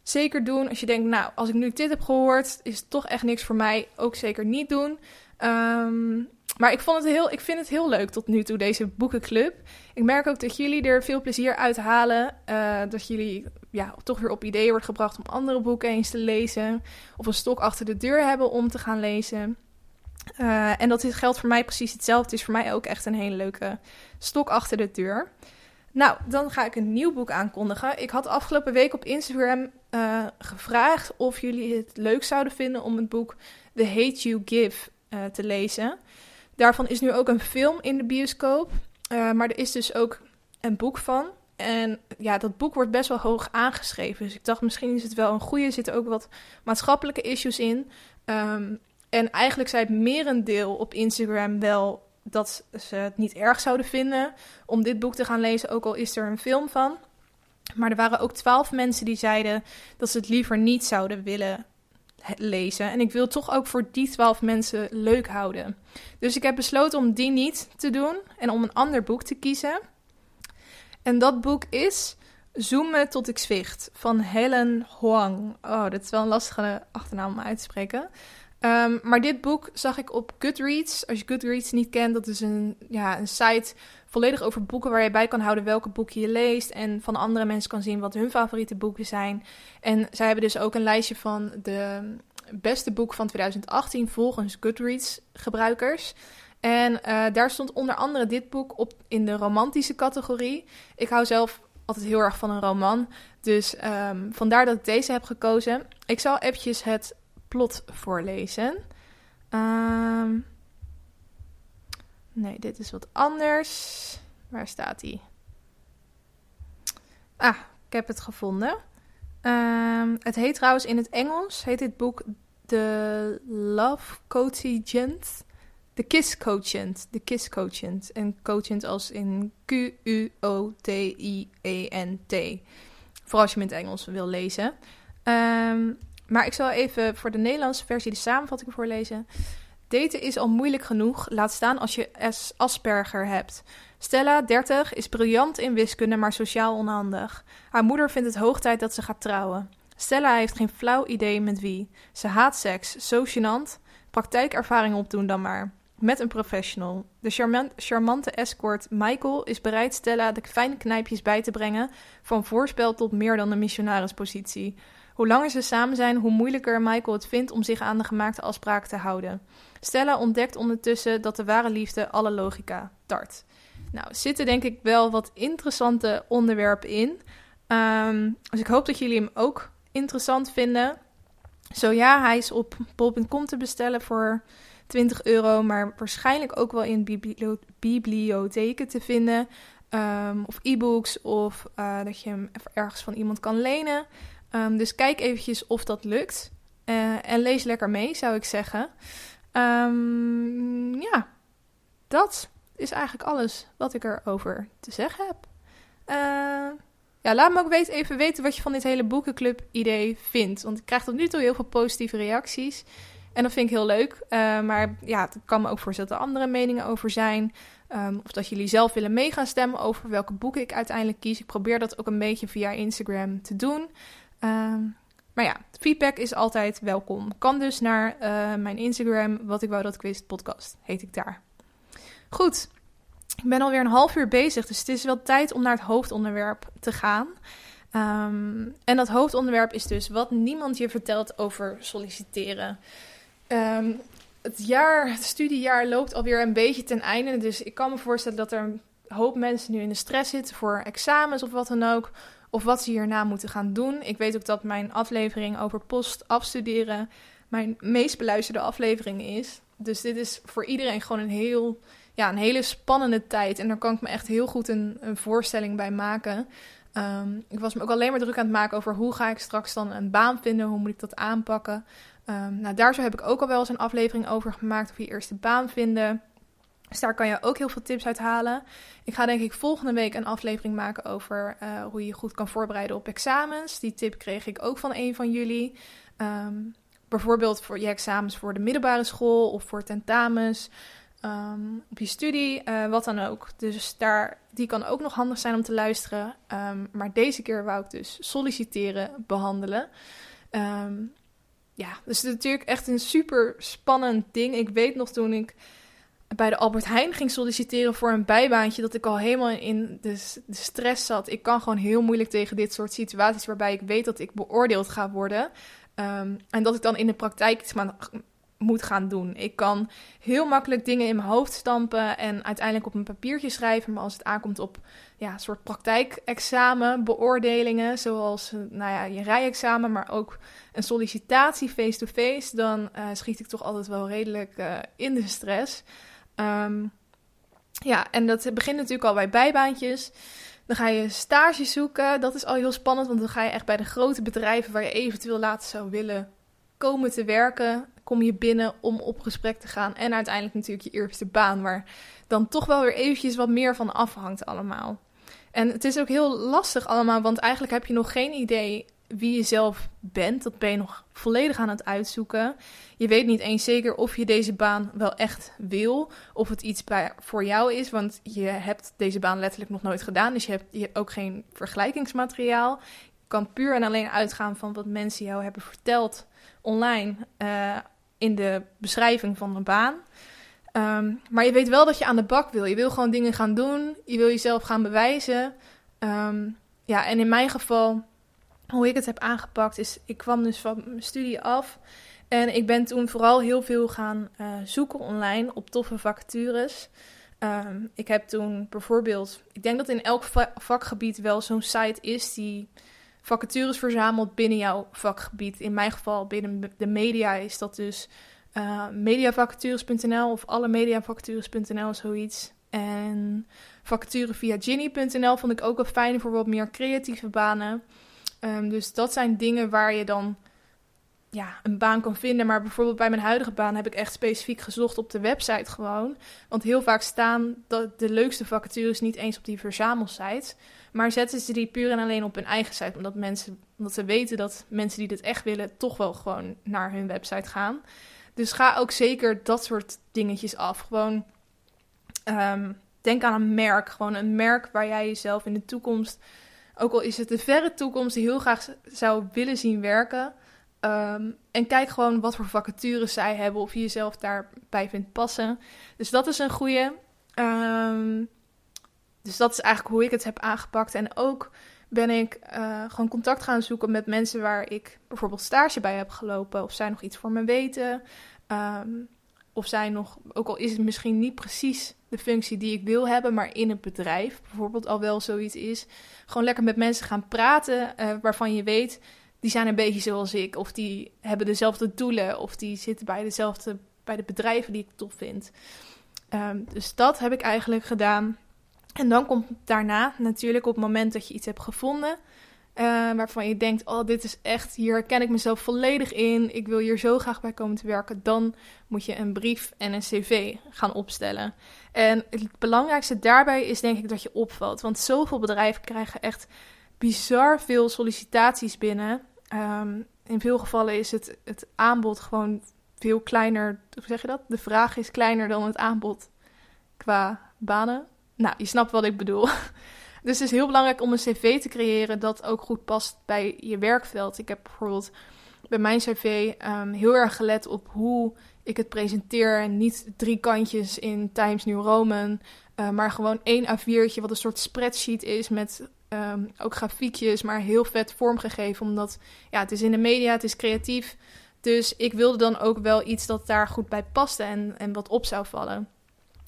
[SPEAKER 1] Zeker doen. Als je denkt, nou, als ik nu dit heb gehoord, is het toch echt niks voor mij. Ook zeker niet doen. Um, maar ik, vond het heel, ik vind het heel leuk tot nu toe, deze boekenclub. Ik merk ook dat jullie er veel plezier uit halen. Uh, dat jullie ja, toch weer op ideeën wordt gebracht om andere boeken eens te lezen. Of een stok achter de deur hebben om te gaan lezen. Uh, en dat geldt voor mij precies hetzelfde. Het is voor mij ook echt een hele leuke stok achter de deur. Nou, dan ga ik een nieuw boek aankondigen. Ik had afgelopen week op Instagram uh, gevraagd of jullie het leuk zouden vinden om het boek The Hate You Give uh, te lezen. Daarvan is nu ook een film in de bioscoop. Uh, maar er is dus ook een boek van. En ja, dat boek wordt best wel hoog aangeschreven. Dus ik dacht, misschien is het wel een goede. Er zitten ook wat maatschappelijke issues in. Um, en eigenlijk zei het merendeel op Instagram wel dat ze het niet erg zouden vinden om dit boek te gaan lezen, ook al is er een film van. Maar er waren ook twaalf mensen die zeiden dat ze het liever niet zouden willen lezen. En ik wil toch ook voor die twaalf mensen leuk houden. Dus ik heb besloten om die niet te doen en om een ander boek te kiezen. En dat boek is Zoomen tot ik zwicht van Helen Huang. Oh, dat is wel een lastige achternaam om uit te spreken. Um, maar dit boek zag ik op Goodreads. Als je Goodreads niet kent, dat is een, ja, een site volledig over boeken waar je bij kan houden welke boeken je leest. En van andere mensen kan zien wat hun favoriete boeken zijn. En zij hebben dus ook een lijstje van de beste boeken van 2018 volgens Goodreads gebruikers. En uh, daar stond onder andere dit boek op in de romantische categorie. Ik hou zelf altijd heel erg van een roman. Dus um, vandaar dat ik deze heb gekozen. Ik zal eventjes het plot voorlezen. Um, nee, dit is wat anders. Waar staat hij? Ah, ik heb het gevonden. Um, het heet trouwens in het Engels, heet dit boek The Love Quotient. De Kiss Quotient. De Kiss Quotient. En quotient als in Q-U-O-T-I-E-N-T. Vooral als je hem in het Engels wil lezen. Um, maar ik zal even voor de Nederlandse versie de samenvatting voorlezen. Daten is al moeilijk genoeg, laat staan als je Asperger hebt. Stella, 30, is briljant in wiskunde, maar sociaal onhandig. Haar moeder vindt het hoog tijd dat ze gaat trouwen. Stella heeft geen flauw idee met wie. Ze haat seks, zo gênant. Praktijkervaring opdoen dan maar. Met een professional. De charmant, charmante escort Michael is bereid Stella de fijne knijpjes bij te brengen... van voorspel tot meer dan een missionarispositie. Hoe langer ze samen zijn, hoe moeilijker Michael het vindt om zich aan de gemaakte afspraken te houden. Stella ontdekt ondertussen dat de ware liefde alle logica tart. Nou, zitten denk ik wel wat interessante onderwerpen in. Um, dus ik hoop dat jullie hem ook interessant vinden. Zo ja, hij is op bol.com te bestellen voor 20 euro, maar waarschijnlijk ook wel in bibliotheken te vinden. Um, of e-books, of uh, dat je hem ergens van iemand kan lenen. Um, dus kijk eventjes of dat lukt. Uh, en lees lekker mee, zou ik zeggen. Um, ja, dat is eigenlijk alles wat ik erover te zeggen heb. Uh, ja, laat me ook weten, even weten wat je van dit hele boekenclub-idee vindt. Want ik krijg tot nu toe heel veel positieve reacties. En dat vind ik heel leuk. Uh, maar ja, het kan me ook voorstellen dat er andere meningen over zijn. Um, of dat jullie zelf willen mee gaan stemmen over welke boeken ik uiteindelijk kies. Ik probeer dat ook een beetje via Instagram te doen. Um, maar ja, feedback is altijd welkom. Kan dus naar uh, mijn Instagram, wat ik wou dat ik wist, podcast heet ik daar. Goed, ik ben alweer een half uur bezig, dus het is wel tijd om naar het hoofdonderwerp te gaan. Um, en dat hoofdonderwerp is dus wat niemand je vertelt over solliciteren. Um, het, jaar, het studiejaar loopt alweer een beetje ten einde, dus ik kan me voorstellen dat er een hoop mensen nu in de stress zitten voor examens of wat dan ook of wat ze hierna moeten gaan doen. Ik weet ook dat mijn aflevering over post afstuderen mijn meest beluisterde aflevering is. Dus dit is voor iedereen gewoon een, heel, ja, een hele spannende tijd. En daar kan ik me echt heel goed een, een voorstelling bij maken. Um, ik was me ook alleen maar druk aan het maken over hoe ga ik straks dan een baan vinden, hoe moet ik dat aanpakken. Um, nou, daar zo heb ik ook al wel eens een aflevering over gemaakt, over je eerste baan vinden. Dus daar kan je ook heel veel tips uit halen. Ik ga denk ik volgende week een aflevering maken over uh, hoe je je goed kan voorbereiden op examens. Die tip kreeg ik ook van een van jullie. Um, bijvoorbeeld voor je examens voor de middelbare school of voor tentamens. Um, op je studie, uh, wat dan ook. Dus daar, die kan ook nog handig zijn om te luisteren. Um, maar deze keer wou ik dus solliciteren behandelen. ja, dus het is natuurlijk echt een super spannend ding. Ik weet nog toen ik bij de Albert Heijn ging solliciteren voor een bijbaantje, dat ik al helemaal in de, de, stress zat. Ik kan gewoon heel moeilijk tegen dit soort situaties waarbij ik weet dat ik beoordeeld ga worden. Um, en dat ik dan in de praktijk iets moet gaan doen. Ik kan heel makkelijk dingen in mijn hoofd stampen en uiteindelijk op een papiertje schrijven. Maar als het aankomt op ja, soort praktijkexamen, beoordelingen, zoals eh, nou ja, je rijexamen, maar ook een sollicitatie face-to-face, dan uh, schiet ik toch altijd wel redelijk uh, in de stress. Um, ja, en dat begint natuurlijk al bij bijbaantjes. Dan ga je stage zoeken. Dat is al heel spannend, want dan ga je echt bij de grote bedrijven waar je eventueel later zou willen komen te werken. Kom je binnen om op gesprek te gaan. En uiteindelijk natuurlijk je eerste baan, waar dan toch wel weer eventjes wat meer van afhangt allemaal. En het is ook heel lastig allemaal, want eigenlijk heb je nog geen idee wie je zelf bent. Dat ben je nog volledig aan het uitzoeken. Je weet niet eens zeker of je deze baan wel echt wil. Of het iets bij, voor jou is. Want je hebt deze baan letterlijk nog nooit gedaan. Dus je hebt, je ook geen vergelijkingsmateriaal. Je kan puur en alleen uitgaan van wat mensen jou hebben verteld online. Uh, in de beschrijving van een baan. Um, maar je weet wel dat je aan de bak wil. Je wil gewoon dingen gaan doen. Je wil jezelf gaan bewijzen. Um, ja, en in mijn geval hoe ik het heb aangepakt is, ik kwam dus van mijn studie af. En ik ben toen vooral heel veel gaan uh, zoeken online op toffe vacatures. Um, ik heb toen bijvoorbeeld, ik denk dat in elk vakgebied wel zo'n site is die vacatures verzamelt binnen jouw vakgebied. In mijn geval binnen de media is dat dus uh, mediavacatures.nl of alle mediavacatures.nl, zoiets. En vacature via Ginny.nl vond ik ook wel fijn voor wat meer creatieve banen. Um, dus dat zijn dingen waar je dan ja, een baan kan vinden. Maar bijvoorbeeld bij mijn huidige baan heb ik echt specifiek gezocht op de website gewoon. Want heel vaak staan dat de leukste vacatures niet eens op die verzamelsite. Maar zetten ze die puur en alleen op hun eigen site. Omdat, mensen, omdat ze weten dat mensen die dit echt willen toch wel gewoon naar hun website gaan. Dus ga ook zeker dat soort dingetjes af. Gewoon um, denk aan een merk. Gewoon een merk waar jij jezelf in de toekomst ook al is het de verre toekomst, heel graag zou willen zien werken. Um, en kijk gewoon wat voor vacatures zij hebben, of je jezelf daarbij vindt passen. Dus dat is een goede. Um, dus dat is eigenlijk hoe ik het heb aangepakt. En ook ben ik uh, gewoon contact gaan zoeken met mensen waar ik bijvoorbeeld stage bij heb gelopen. Of zij nog iets voor me weten. Um, of zij nog, ook al is het misschien niet precies de functie die ik wil hebben, maar in het bedrijf bijvoorbeeld al wel zoiets is. Gewoon lekker met mensen gaan praten uh, waarvan je weet, die zijn een beetje zoals ik. Of die hebben dezelfde doelen, of die zitten bij dezelfde, bij de bedrijven die ik tof vind. Um, dus dat heb ik eigenlijk gedaan. En dan komt daarna natuurlijk op het moment dat je iets hebt gevonden, uh, waarvan je denkt: Oh, dit is echt, hier herken ik mezelf volledig in. Ik wil hier zo graag bij komen te werken. Dan moet je een brief en een cv gaan opstellen. En het belangrijkste daarbij is denk ik dat je opvalt. Want zoveel bedrijven krijgen echt bizar veel sollicitaties binnen. Um, in veel gevallen is het, het aanbod gewoon veel kleiner. Hoe zeg je dat? De vraag is kleiner dan het aanbod qua banen. Nou, je snapt wat ik bedoel. <laughs> Dus het is heel belangrijk om een cv te creëren dat ook goed past bij je werkveld. Ik heb bijvoorbeeld bij mijn cv um, heel erg gelet op hoe ik het presenteer. En niet drie kantjes in Times New Roman, uh, maar gewoon één A4'tje wat een soort spreadsheet is met um, ook grafiekjes, maar heel vet vormgegeven. Omdat ja, het is in de media, het is creatief. Dus ik wilde dan ook wel iets dat daar goed bij paste en, en wat op zou vallen.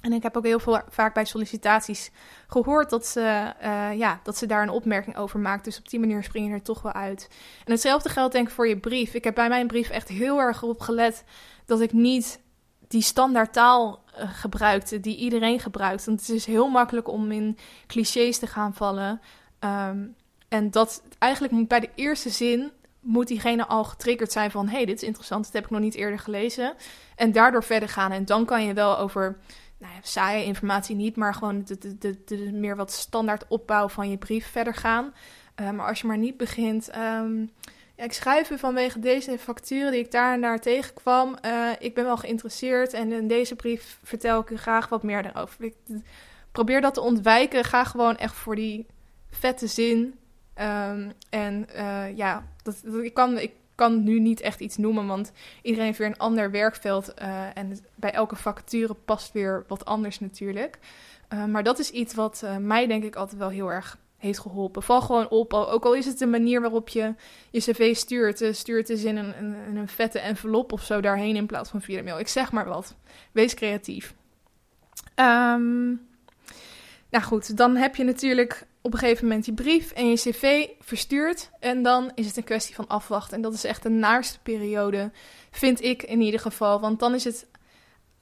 [SPEAKER 1] En ik heb ook heel veel, vaak bij sollicitaties gehoord dat ze, uh, ja, dat ze daar een opmerking over maakt. Dus op die manier spring je er toch wel uit. En hetzelfde geldt denk ik voor je brief. Ik heb bij mijn brief echt heel erg op gelet dat ik niet die standaard taal uh, gebruikte die iedereen gebruikt. Want het is heel makkelijk om in clichés te gaan vallen. Um, en dat eigenlijk bij de eerste zin moet diegene al getriggerd zijn van... hey, dit is interessant, dit heb ik nog niet eerder gelezen. En daardoor verder gaan. En dan kan je wel over nou ja, saaie informatie niet, maar gewoon de, de, de, meer wat standaard opbouw van je brief verder gaan. Uh, maar als je maar niet begint. Um, ja, ik schrijf u vanwege deze facturen die ik daar en tegenkwam. Uh, ik ben wel geïnteresseerd en in deze brief vertel ik u graag wat meer daarover. Ik probeer dat te ontwijken. Ga gewoon echt voor die vette zin. Um, en uh, ja, dat, dat, ik, kan, ik kan nu niet echt iets noemen, want iedereen heeft weer een ander werkveld. Uh, en bij elke vacature past weer wat anders natuurlijk. Uh, maar dat is iets wat uh, mij denk ik altijd wel heel erg heeft geholpen. Val gewoon op, ook al is het de manier waarop je je cv stuurt. Uh, stuur het eens in een, een, een, vette envelop of zo daarheen in plaats van via de mail. Ik zeg maar wat. Wees creatief. Um, nou goed, dan heb je natuurlijk op een gegeven moment je brief en je cv verstuurd. En dan is het een kwestie van afwachten. En dat is echt de naarste periode, vind ik in ieder geval. Want dan is het,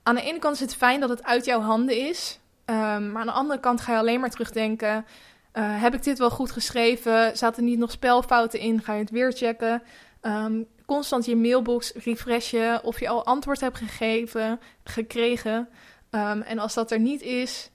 [SPEAKER 1] aan de ene kant is het fijn dat het uit jouw handen is. Um, maar aan de andere kant ga je alleen maar terugdenken. Uh, heb ik dit wel goed geschreven? Zaten er niet nog spelfouten in? Ga je het weer checken? Um, constant je mailbox refreshen of je al antwoord hebt gegeven, gekregen. Um, en als dat er niet is,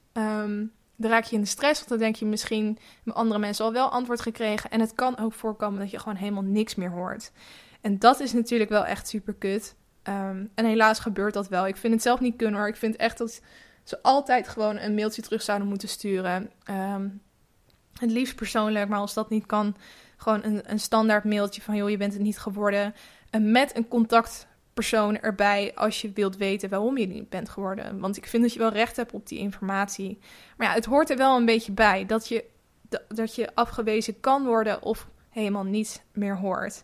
[SPEAKER 1] dan raak je in de stress. Want dan denk je misschien andere mensen al wel antwoord gekregen. En het kan ook voorkomen dat je gewoon helemaal niks meer hoort. En dat is natuurlijk wel echt super kut. Um, en helaas gebeurt dat wel. Ik vind het zelf niet kunnen hoor. Ik vind echt dat ze altijd gewoon een mailtje terug zouden moeten sturen. Um, het liefst persoonlijk, maar als dat niet kan, gewoon een, een standaard mailtje van joh, je bent het niet geworden. met een contactpersoon erbij als je wilt weten waarom je niet bent geworden. Want ik vind dat je wel recht hebt op die informatie. Maar ja, het hoort er wel een beetje bij dat je, dat je afgewezen kan worden of helemaal niet meer hoort.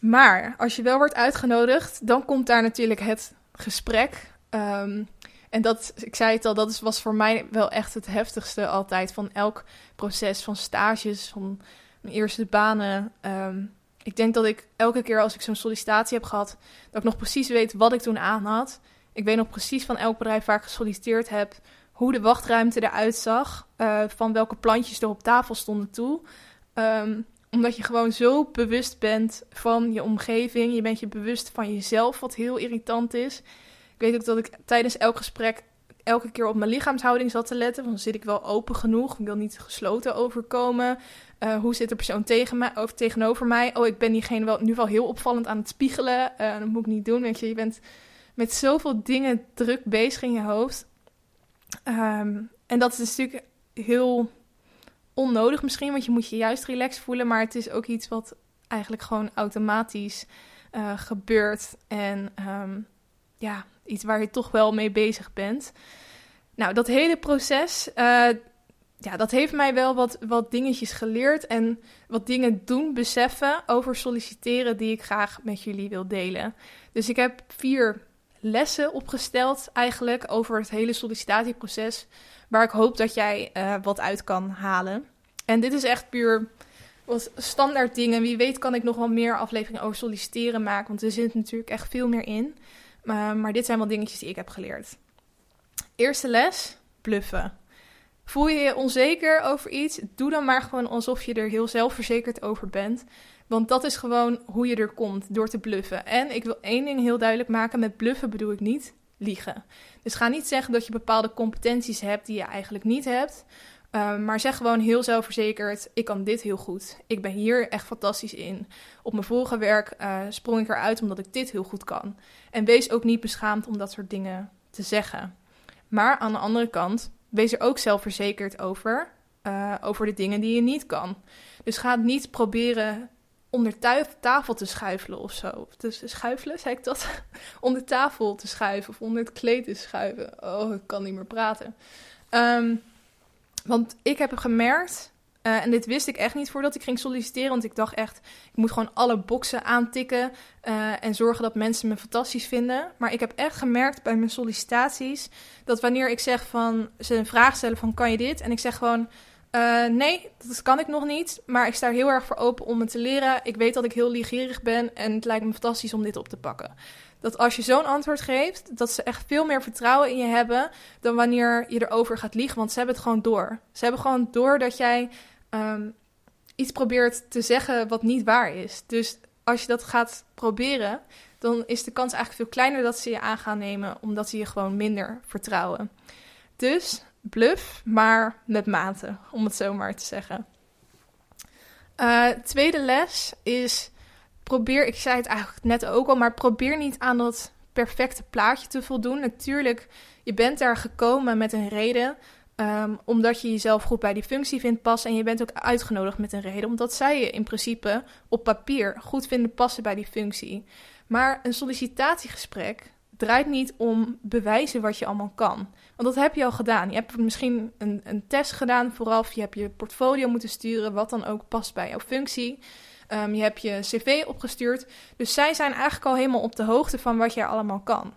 [SPEAKER 1] Maar als je wel wordt uitgenodigd, dan komt daar natuurlijk het gesprek. Um, en dat, ik zei het al, dat was voor mij wel echt het heftigste altijd van elk proces, van stages, van mijn eerste banen. Um, ik denk dat ik elke keer als ik zo'n sollicitatie heb gehad, dat ik nog precies weet wat ik toen aan had. Ik weet nog precies van elk bedrijf waar ik gesolliciteerd heb, hoe de wachtruimte eruit zag, uh, van welke plantjes er op tafel stonden toe. Um, omdat je gewoon zo bewust bent van je omgeving. Je bent je bewust van jezelf, wat heel irritant is weet ook dat ik tijdens elk gesprek elke keer op mijn lichaamshouding zat te letten. Want zit ik wel open genoeg? Ik wil niet gesloten overkomen. Uh, hoe zit de persoon tegen mij, of tegenover mij? Oh, ik ben diegene wel, nu wel heel opvallend aan het spiegelen. Uh, dat moet ik niet doen. Weet je, je bent met zoveel dingen druk bezig in je hoofd. Um, en dat is natuurlijk heel onnodig misschien, want je moet je juist relaxed voelen. Maar het is ook iets wat eigenlijk gewoon automatisch uh, gebeurt. En um, ja, iets waar je toch wel mee bezig bent. Nou, dat hele proces, ja, dat heeft mij wel wat, wat dingetjes geleerd en wat dingen doen beseffen over solliciteren die ik graag met jullie wil delen. Dus ik heb vier lessen opgesteld eigenlijk over het hele sollicitatieproces, waar ik hoop dat jij uh, wat uit kan halen. En dit is echt puur wat standaard dingen. Wie weet kan ik nog wel meer afleveringen over solliciteren maken, want er zit natuurlijk echt veel meer in. Uh, maar dit zijn wel dingetjes die ik heb geleerd. Eerste les: bluffen. Voel je je onzeker over iets? Doe dan maar gewoon alsof je er heel zelfverzekerd over bent. Want dat is gewoon hoe je er komt, door te bluffen. En ik wil één ding heel duidelijk maken: met bluffen bedoel ik niet liegen. Dus ga niet zeggen dat je bepaalde competenties hebt die je eigenlijk niet hebt. Um, maar zeg gewoon heel zelfverzekerd: ik kan dit heel goed. Ik ben hier echt fantastisch in. Op mijn vorige werk uh, sprong ik eruit omdat ik dit heel goed kan. En wees ook niet beschaamd om dat soort dingen te zeggen. Maar aan de andere kant, wees er ook zelfverzekerd over. Uh, over de dingen die je niet kan. Dus ga niet proberen onder tafel te schuifelen of zo. Dus schuifelen, zei ik dat? <laughs> onder tafel te schuiven of onder het kleed te schuiven. Oh, ik kan niet meer praten. Um, want ik heb gemerkt, uh, en dit wist ik echt niet voordat ik ging solliciteren, want ik dacht echt, ik moet gewoon alle boxen aantikken uh, en zorgen dat mensen me fantastisch vinden. Maar ik heb echt gemerkt bij mijn sollicitaties dat wanneer ik zeg van, ze een vraag stellen van, kan je dit? En ik zeg gewoon, uh, nee, dat kan ik nog niet, maar ik sta er heel erg voor open om het te leren. Ik weet dat ik heel ligerig ben en het lijkt me fantastisch om dit op te pakken dat als je zo'n antwoord geeft, dat ze echt veel meer vertrouwen in je hebben dan wanneer je erover gaat liegen. Want ze hebben het gewoon door. Ze hebben gewoon door dat jij um, iets probeert te zeggen wat niet waar is. Dus als je dat gaat proberen, dan is de kans eigenlijk veel kleiner dat ze je aan gaan nemen, omdat ze je gewoon minder vertrouwen. Dus bluff, maar met mate, om het zo maar te zeggen. Uh, tweede les is probeer, ik zei het eigenlijk net ook al, maar probeer niet aan dat perfecte plaatje te voldoen. Natuurlijk, je bent daar gekomen met een reden. Um, omdat je jezelf goed bij die functie vindt passen. En je bent ook uitgenodigd met een reden. Omdat zij je in principe op papier goed vinden passen bij die functie. Maar een sollicitatiegesprek draait niet om bewijzen wat je allemaal kan. Want dat heb je al gedaan. Je hebt misschien een, een test gedaan vooraf. Je hebt je portfolio moeten sturen, wat dan ook past bij jouw functie. Um, je hebt je cv opgestuurd. Dus zij zijn eigenlijk al helemaal op de hoogte van wat jij allemaal kan.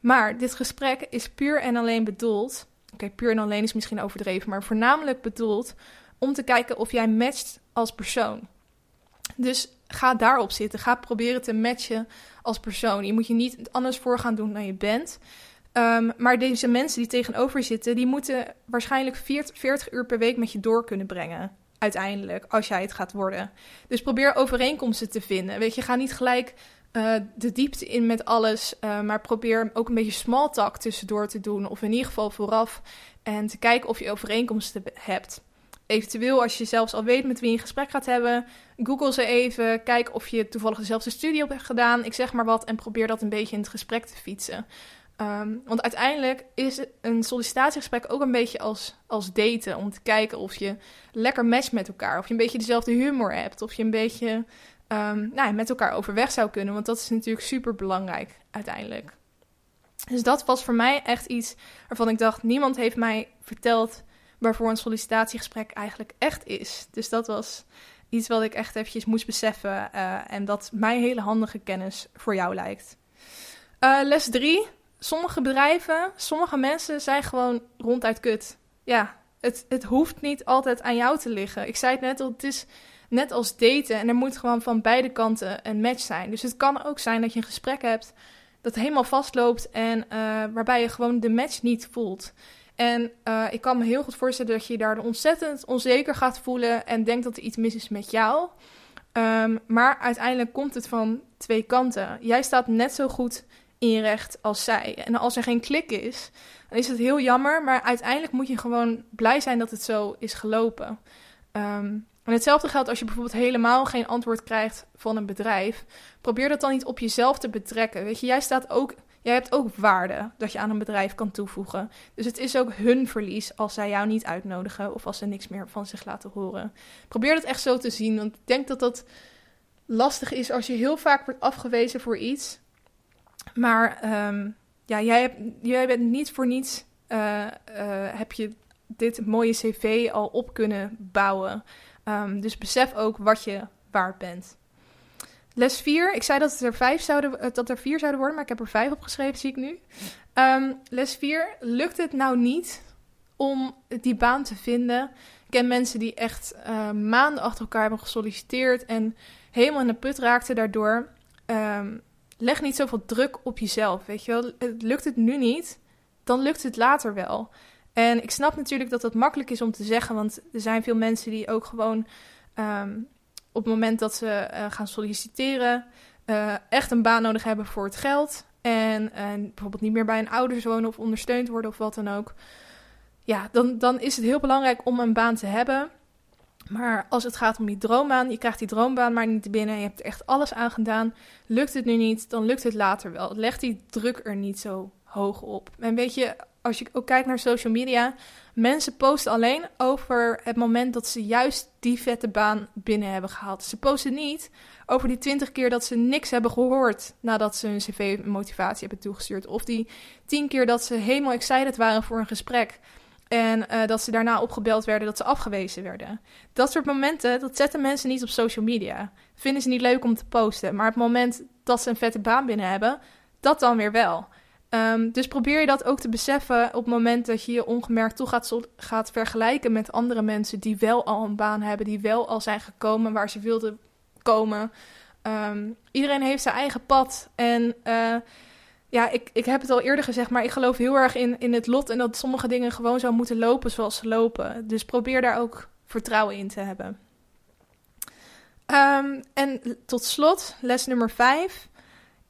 [SPEAKER 1] Maar dit gesprek is puur en alleen bedoeld. Oké, puur en alleen is misschien overdreven, maar voornamelijk bedoeld om te kijken of jij matcht als persoon. Dus ga daarop zitten. Ga proberen te matchen als persoon. Je moet je niet anders voor gaan doen dan je bent. Um, maar deze mensen die tegenover zitten, die moeten waarschijnlijk 40, 40 uur per week met je door kunnen brengen. Uiteindelijk, als jij het gaat worden. Dus probeer overeenkomsten te vinden. Weet je, ga niet gelijk uh, de diepte in met alles. Uh, maar probeer ook een beetje small talk tussendoor te doen. Of in ieder geval vooraf. En te kijken of je overeenkomsten hebt. Eventueel, als je zelfs al weet met wie je een gesprek gaat hebben, google ze even. Kijk of je toevallig dezelfde studie hebt gedaan. Ik zeg maar wat. En probeer dat een beetje in het gesprek te fietsen. Um, want uiteindelijk is een sollicitatiegesprek ook een beetje als, als daten. Om te kijken of je lekker matcht met elkaar. Of je een beetje dezelfde humor hebt. Of je een beetje um, nou, met elkaar overweg zou kunnen. Want dat is natuurlijk super belangrijk uiteindelijk. Dus dat was voor mij echt iets waarvan ik dacht: niemand heeft mij verteld waarvoor een sollicitatiegesprek eigenlijk echt is. Dus dat was iets wat ik echt eventjes moest beseffen. Uh, en dat mij hele handige kennis voor jou lijkt. Uh, les 3 sommige bedrijven, sommige mensen zijn gewoon ronduit kut. Ja, het, het hoeft niet altijd aan jou te liggen. Ik zei het net al, het is net als daten en er moet gewoon van beide kanten een match zijn. Dus het kan ook zijn dat je een gesprek hebt dat helemaal vastloopt en uh, waarbij je gewoon de match niet voelt. En uh, ik kan me heel goed voorstellen dat je je daar ontzettend onzeker gaat voelen en denkt dat er iets mis is met jou. Um, maar uiteindelijk komt het van twee kanten. Jij staat net zo goed in je recht als zij. En als er geen klik is, dan is het heel jammer. Maar uiteindelijk moet je gewoon blij zijn dat het zo is gelopen. Um, en hetzelfde geldt als je bijvoorbeeld helemaal geen antwoord krijgt van een bedrijf. Probeer dat dan niet op jezelf te betrekken. Weet je, jij staat ook. Jij hebt ook waarde dat je aan een bedrijf kan toevoegen. Dus het is ook hun verlies als zij jou niet uitnodigen of als ze niks meer van zich laten horen. Probeer dat echt zo te zien, want ik denk dat dat lastig is als je heel vaak wordt afgewezen voor iets. Maar um, ja, jij, hebt, jij bent niet voor niets, uh, uh, heb je dit mooie cv al op kunnen bouwen. Um, dus besef ook wat je waard bent. Les 4. Ik zei dat er, vijf zouden, eh, dat er vier zouden worden, maar ik heb er vijf opgeschreven, zie ik nu. Um, les 4. Lukt het nou niet om die baan te vinden? Ik ken mensen die echt uh, maanden achter elkaar hebben gesolliciteerd en helemaal in de put raakten daardoor. Um, leg niet zoveel druk op jezelf. Weet je wel, lukt het nu niet, dan lukt het later wel. En ik snap natuurlijk dat dat makkelijk is om te zeggen, want er zijn veel mensen die ook gewoon um, op het moment dat ze uh, gaan solliciteren, uh, echt een baan nodig hebben voor het geld. En uh, bijvoorbeeld niet meer bij een ouders wonen of ondersteund worden of wat dan ook. Ja, dan, dan is het heel belangrijk om een baan te hebben. Maar als het gaat om die droombaan, je krijgt die droombaan maar niet binnen, je hebt er echt alles aan gedaan, lukt het nu niet, dan lukt het later wel. Leg die druk er niet zo hoog op. En weet je, als je ook kijkt naar social media, mensen posten alleen over het moment dat ze juist die vette baan binnen hebben gehaald. Ze posten niet over die twintig keer dat ze niks hebben gehoord nadat ze hun cv motivatie hebben toegestuurd. Of die tien keer dat ze helemaal excited waren voor een gesprek. En uh, dat ze daarna opgebeld werden, dat ze afgewezen werden. Dat soort momenten, dat zetten mensen niet op social media. Vinden ze niet leuk om te posten. Maar het moment dat ze een vette baan binnen hebben, dat dan weer wel. Um, dus probeer je dat ook te beseffen op het moment dat je je ongemerkt toe gaat, gaat vergelijken met andere mensen die wel al een baan hebben, die wel al zijn gekomen waar ze wilden komen. Um, iedereen heeft zijn eigen pad. En uh, ja, ik, ik heb het al eerder gezegd, maar ik geloof heel erg in, in het lot en dat sommige dingen gewoon zo moeten lopen zoals ze lopen. Dus probeer daar ook vertrouwen in te hebben. Um, en tot slot, les nummer 5.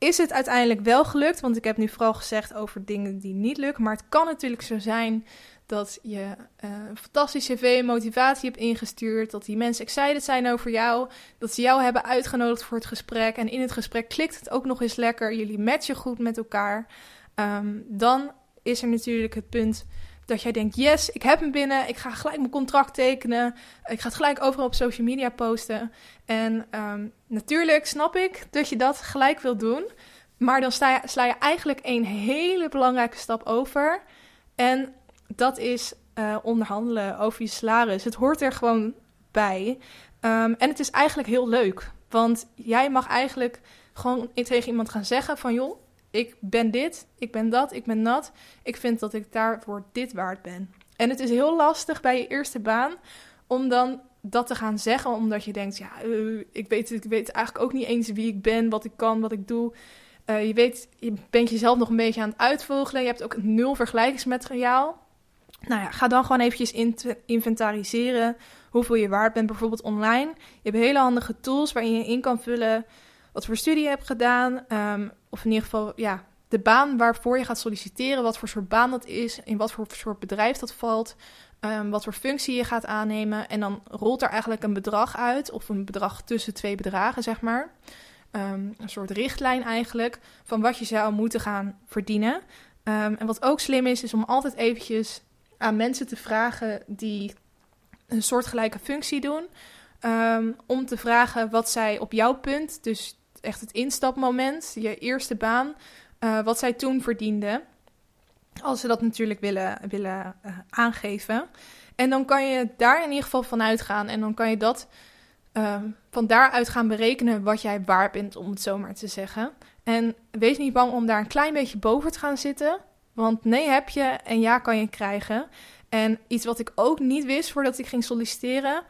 [SPEAKER 1] Is het uiteindelijk wel gelukt? Want ik heb nu vooral gezegd over dingen die niet lukken. Maar het kan natuurlijk zo zijn dat je uh, een fantastische cv motivatie hebt ingestuurd. Dat die mensen excited zijn over jou. Dat ze jou hebben uitgenodigd voor het gesprek. En in het gesprek klikt het ook nog eens lekker. Jullie matchen goed met elkaar. Um, dan is er natuurlijk het punt dat jij denkt: yes, ik heb hem binnen. Ik ga gelijk mijn contract tekenen. Ik ga het gelijk overal op social media posten. En um, natuurlijk snap ik dat je dat gelijk wil doen. Maar dan sta je, sla je eigenlijk een hele belangrijke stap over. En dat is uh, onderhandelen over je salaris. Het hoort er gewoon bij. Um, en het is eigenlijk heel leuk. Want jij mag eigenlijk gewoon tegen iemand gaan zeggen van... joh, ik ben dit, ik ben dat, ik ben dat. Ik vind dat ik daarvoor dit waard ben. En het is heel lastig bij je eerste baan om dan dat te gaan zeggen, omdat je denkt, ja, uh, ik, weet, ik weet eigenlijk ook niet eens wie ik ben, wat ik kan, wat ik doe. Uh, je weet, je bent jezelf nog een beetje aan het uitvogelen. Je hebt ook nul vergelijkingsmateriaal. Nou ja, ga dan gewoon eventjes inventariseren hoeveel je waard bent, bijvoorbeeld online. Je hebt hele handige tools waarin je in kan vullen wat voor studie je hebt gedaan. Um, of in ieder geval, ja, de baan waarvoor je gaat solliciteren, wat voor soort baan dat is, in wat voor soort bedrijf dat valt, um, wat voor functie je gaat aannemen. En dan rolt er eigenlijk een bedrag uit, of een bedrag tussen twee bedragen, zeg maar. Um, een soort richtlijn eigenlijk, van wat je zou moeten gaan verdienen. Um, en wat ook slim is, is om altijd eventjes aan mensen te vragen die een soortgelijke functie doen. om te vragen wat zij op jouw punt, dus echt het instapmoment, je eerste baan, uh, wat zij toen verdienden. Als ze dat natuurlijk willen, willen uh, aangeven. En dan kan je daar in ieder geval van uitgaan. En dan kan je dat uh, van daaruit gaan berekenen wat jij waard bent, om het zo maar te zeggen. En wees niet bang om daar een klein beetje boven te gaan zitten. Want nee heb je en ja kan je krijgen. En iets wat ik ook niet wist voordat ik ging solliciteren,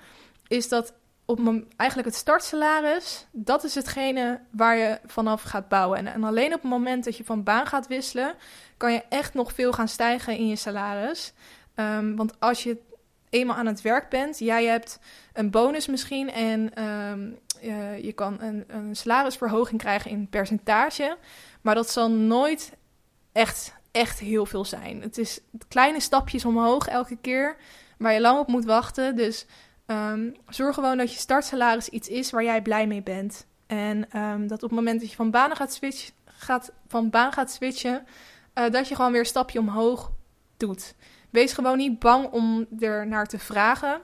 [SPEAKER 1] is dat op eigenlijk het startsalaris, dat is hetgene waar je vanaf gaat bouwen. En, en, alleen op het moment dat je van baan gaat wisselen, kan je echt nog veel gaan stijgen in je salaris. Um, want als je eenmaal aan het werk bent, jij hebt een bonus misschien en um, uh, je kan een, een salarisverhoging krijgen in percentage. Maar dat zal nooit echt, echt heel veel zijn. Het is kleine stapjes omhoog elke keer waar je lang op moet wachten. Dus Um, zorg gewoon dat je startsalaris iets is waar jij blij mee bent. En um, dat op het moment dat je van baan gaat switchen, gaat, van baan gaat switchen uh, dat je gewoon weer een stapje omhoog doet. Wees gewoon niet bang om er naar te vragen.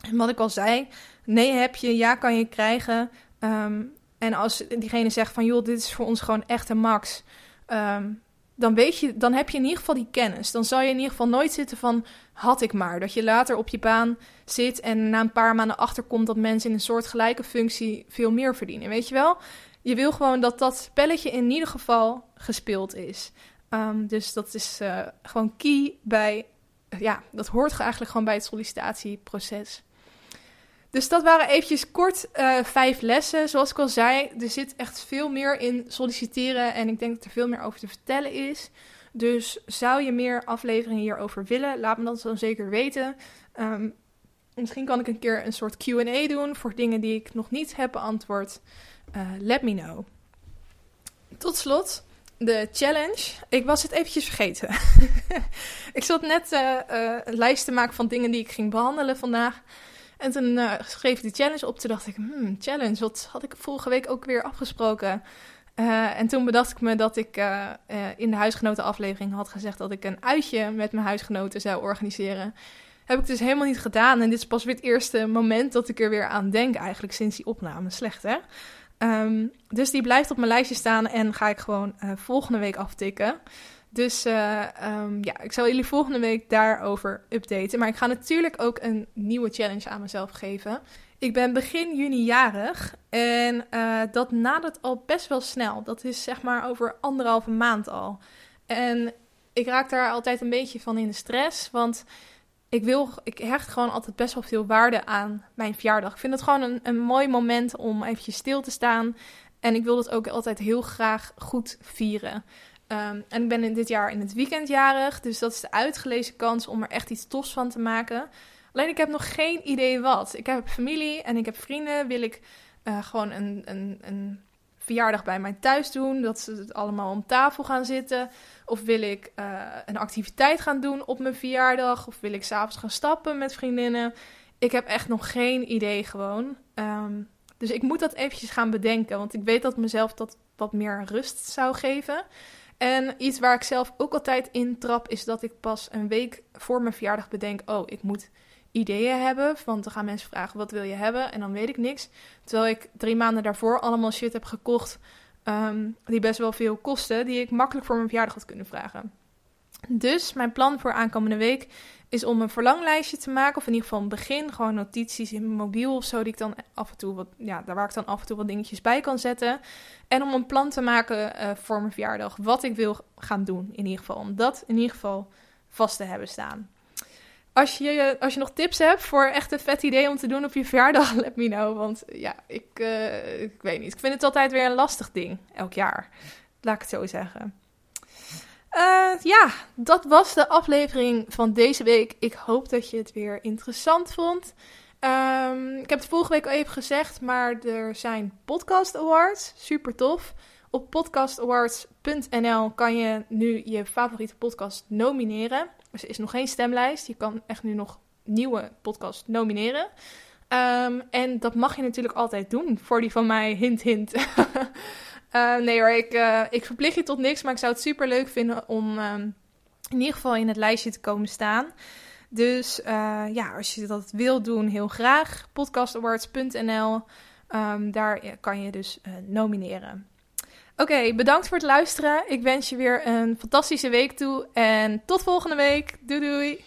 [SPEAKER 1] En wat ik al zei, nee heb je, ja kan je krijgen. Um, en als diegene zegt van joh, dit is voor ons gewoon echt een max. Dan, weet je, dan heb je in ieder geval die kennis. Dan zal je in ieder geval nooit zitten van had ik maar. Dat je later op je baan zit en na een paar maanden achterkomt dat mensen in een soort gelijke functie veel meer verdienen. Weet je wel? Je wil gewoon dat dat spelletje in ieder geval gespeeld is. Um, dus dat is uh, gewoon key bij. Ja, dat hoort eigenlijk gewoon bij het sollicitatieproces. Dus dat waren eventjes kort uh, vijf lessen. Zoals ik al zei, er zit echt veel meer in solliciteren. En ik denk dat er veel meer over te vertellen is. Dus zou je meer afleveringen hierover willen, laat me dat dan zeker weten. Um, misschien kan ik een keer een soort QA doen voor dingen die ik nog niet heb beantwoord. Uh, let me know. Tot slot, de challenge. Ik was het eventjes vergeten. <laughs> ik zat net uh, uh, een lijst te maken van dingen die ik ging behandelen vandaag. En toen schreef ik de challenge op. Toen dacht ik, hmm, challenge, wat had ik vorige week ook weer afgesproken? Uh, en toen bedacht ik me dat ik uh, in de huisgenotenaflevering had gezegd dat ik een uitje met mijn huisgenoten zou organiseren. Heb ik dus helemaal niet gedaan. En dit is pas weer het eerste moment dat ik er weer aan denk, eigenlijk sinds die opname. Slecht, hè? Um, dus die blijft op mijn lijstje staan en ga ik gewoon volgende week aftikken. Dus um, ja, ik zal jullie volgende week daarover updaten. Maar ik ga natuurlijk ook een nieuwe challenge aan mezelf geven. Ik ben begin juni jarig en uh, dat nadert al best wel snel. Dat is zeg maar over anderhalve maand al. En ik raak daar altijd een beetje van in de stress, want ik, wil, ik hecht gewoon altijd best wel veel waarde aan mijn verjaardag. Ik vind het gewoon een, een mooi moment om eventjes stil te staan. En ik wil het ook altijd heel graag goed vieren. Um, en ik ben in dit jaar in het weekend jarig, dus dat is de uitgelezen kans om er echt iets tofs van te maken. Alleen ik heb nog geen idee wat. Ik heb familie en ik heb vrienden. Wil ik uh, gewoon een, een, een verjaardag bij mij thuis doen, dat ze het allemaal om tafel gaan zitten? Of wil ik uh, een activiteit gaan doen op mijn verjaardag? Of wil ik s'avonds gaan stappen met vriendinnen? Ik heb echt nog geen idee gewoon. Um, dus ik moet dat eventjes gaan bedenken, want ik weet dat mezelf dat wat meer rust zou geven. En iets waar ik zelf ook altijd in trap, is dat ik pas een week voor mijn verjaardag bedenk: oh, ik moet ideeën hebben. Want dan gaan mensen vragen: wat wil je hebben? En dan weet ik niks. Terwijl ik drie maanden daarvoor allemaal shit heb gekocht. ehm, die best wel veel kosten, die ik makkelijk voor mijn verjaardag had kunnen vragen. Dus mijn plan voor aankomende week is om een verlanglijstje te maken. Of in ieder geval een begin. Gewoon notities in mijn mobiel of zo. Die ik dan af en toe wat. Ja, daar waar ik dan af en toe wat dingetjes bij kan zetten. En om een plan te maken uh, voor mijn verjaardag. Wat ik wil gaan doen. In ieder geval. Om dat in ieder geval vast te hebben staan. Als je, als je nog tips hebt voor echt een vet idee om te doen op je verjaardag, <laughs> let me know. Want ja, ik, uh, ik weet niet. Ik vind het altijd weer een lastig ding. Elk jaar. Laat ik het zo zeggen. Uh, ja, dat was de aflevering van deze week. Ik hoop dat je het weer interessant vond. Um, ik heb het vorige week al even gezegd, maar er zijn podcast awards. Super tof. Op podcastawards.nl kan je nu je favoriete podcast nomineren. Er is nog geen stemlijst. Je kan echt nu nog nieuwe podcast nomineren. Um, en dat mag je natuurlijk altijd doen. Voor die van mij, hint, hint. Uh, <laughs> nee hoor, ik, uh, ik verplicht je tot niks, maar ik zou het super leuk vinden om um, in ieder geval in het lijstje te komen staan. Dus uh, ja, als je dat wil doen, heel graag. Podcastawards.nl, um, daar kan je dus nomineren. Oké, bedankt voor het luisteren. Ik wens je weer een fantastische week toe en tot volgende week. Doei doei!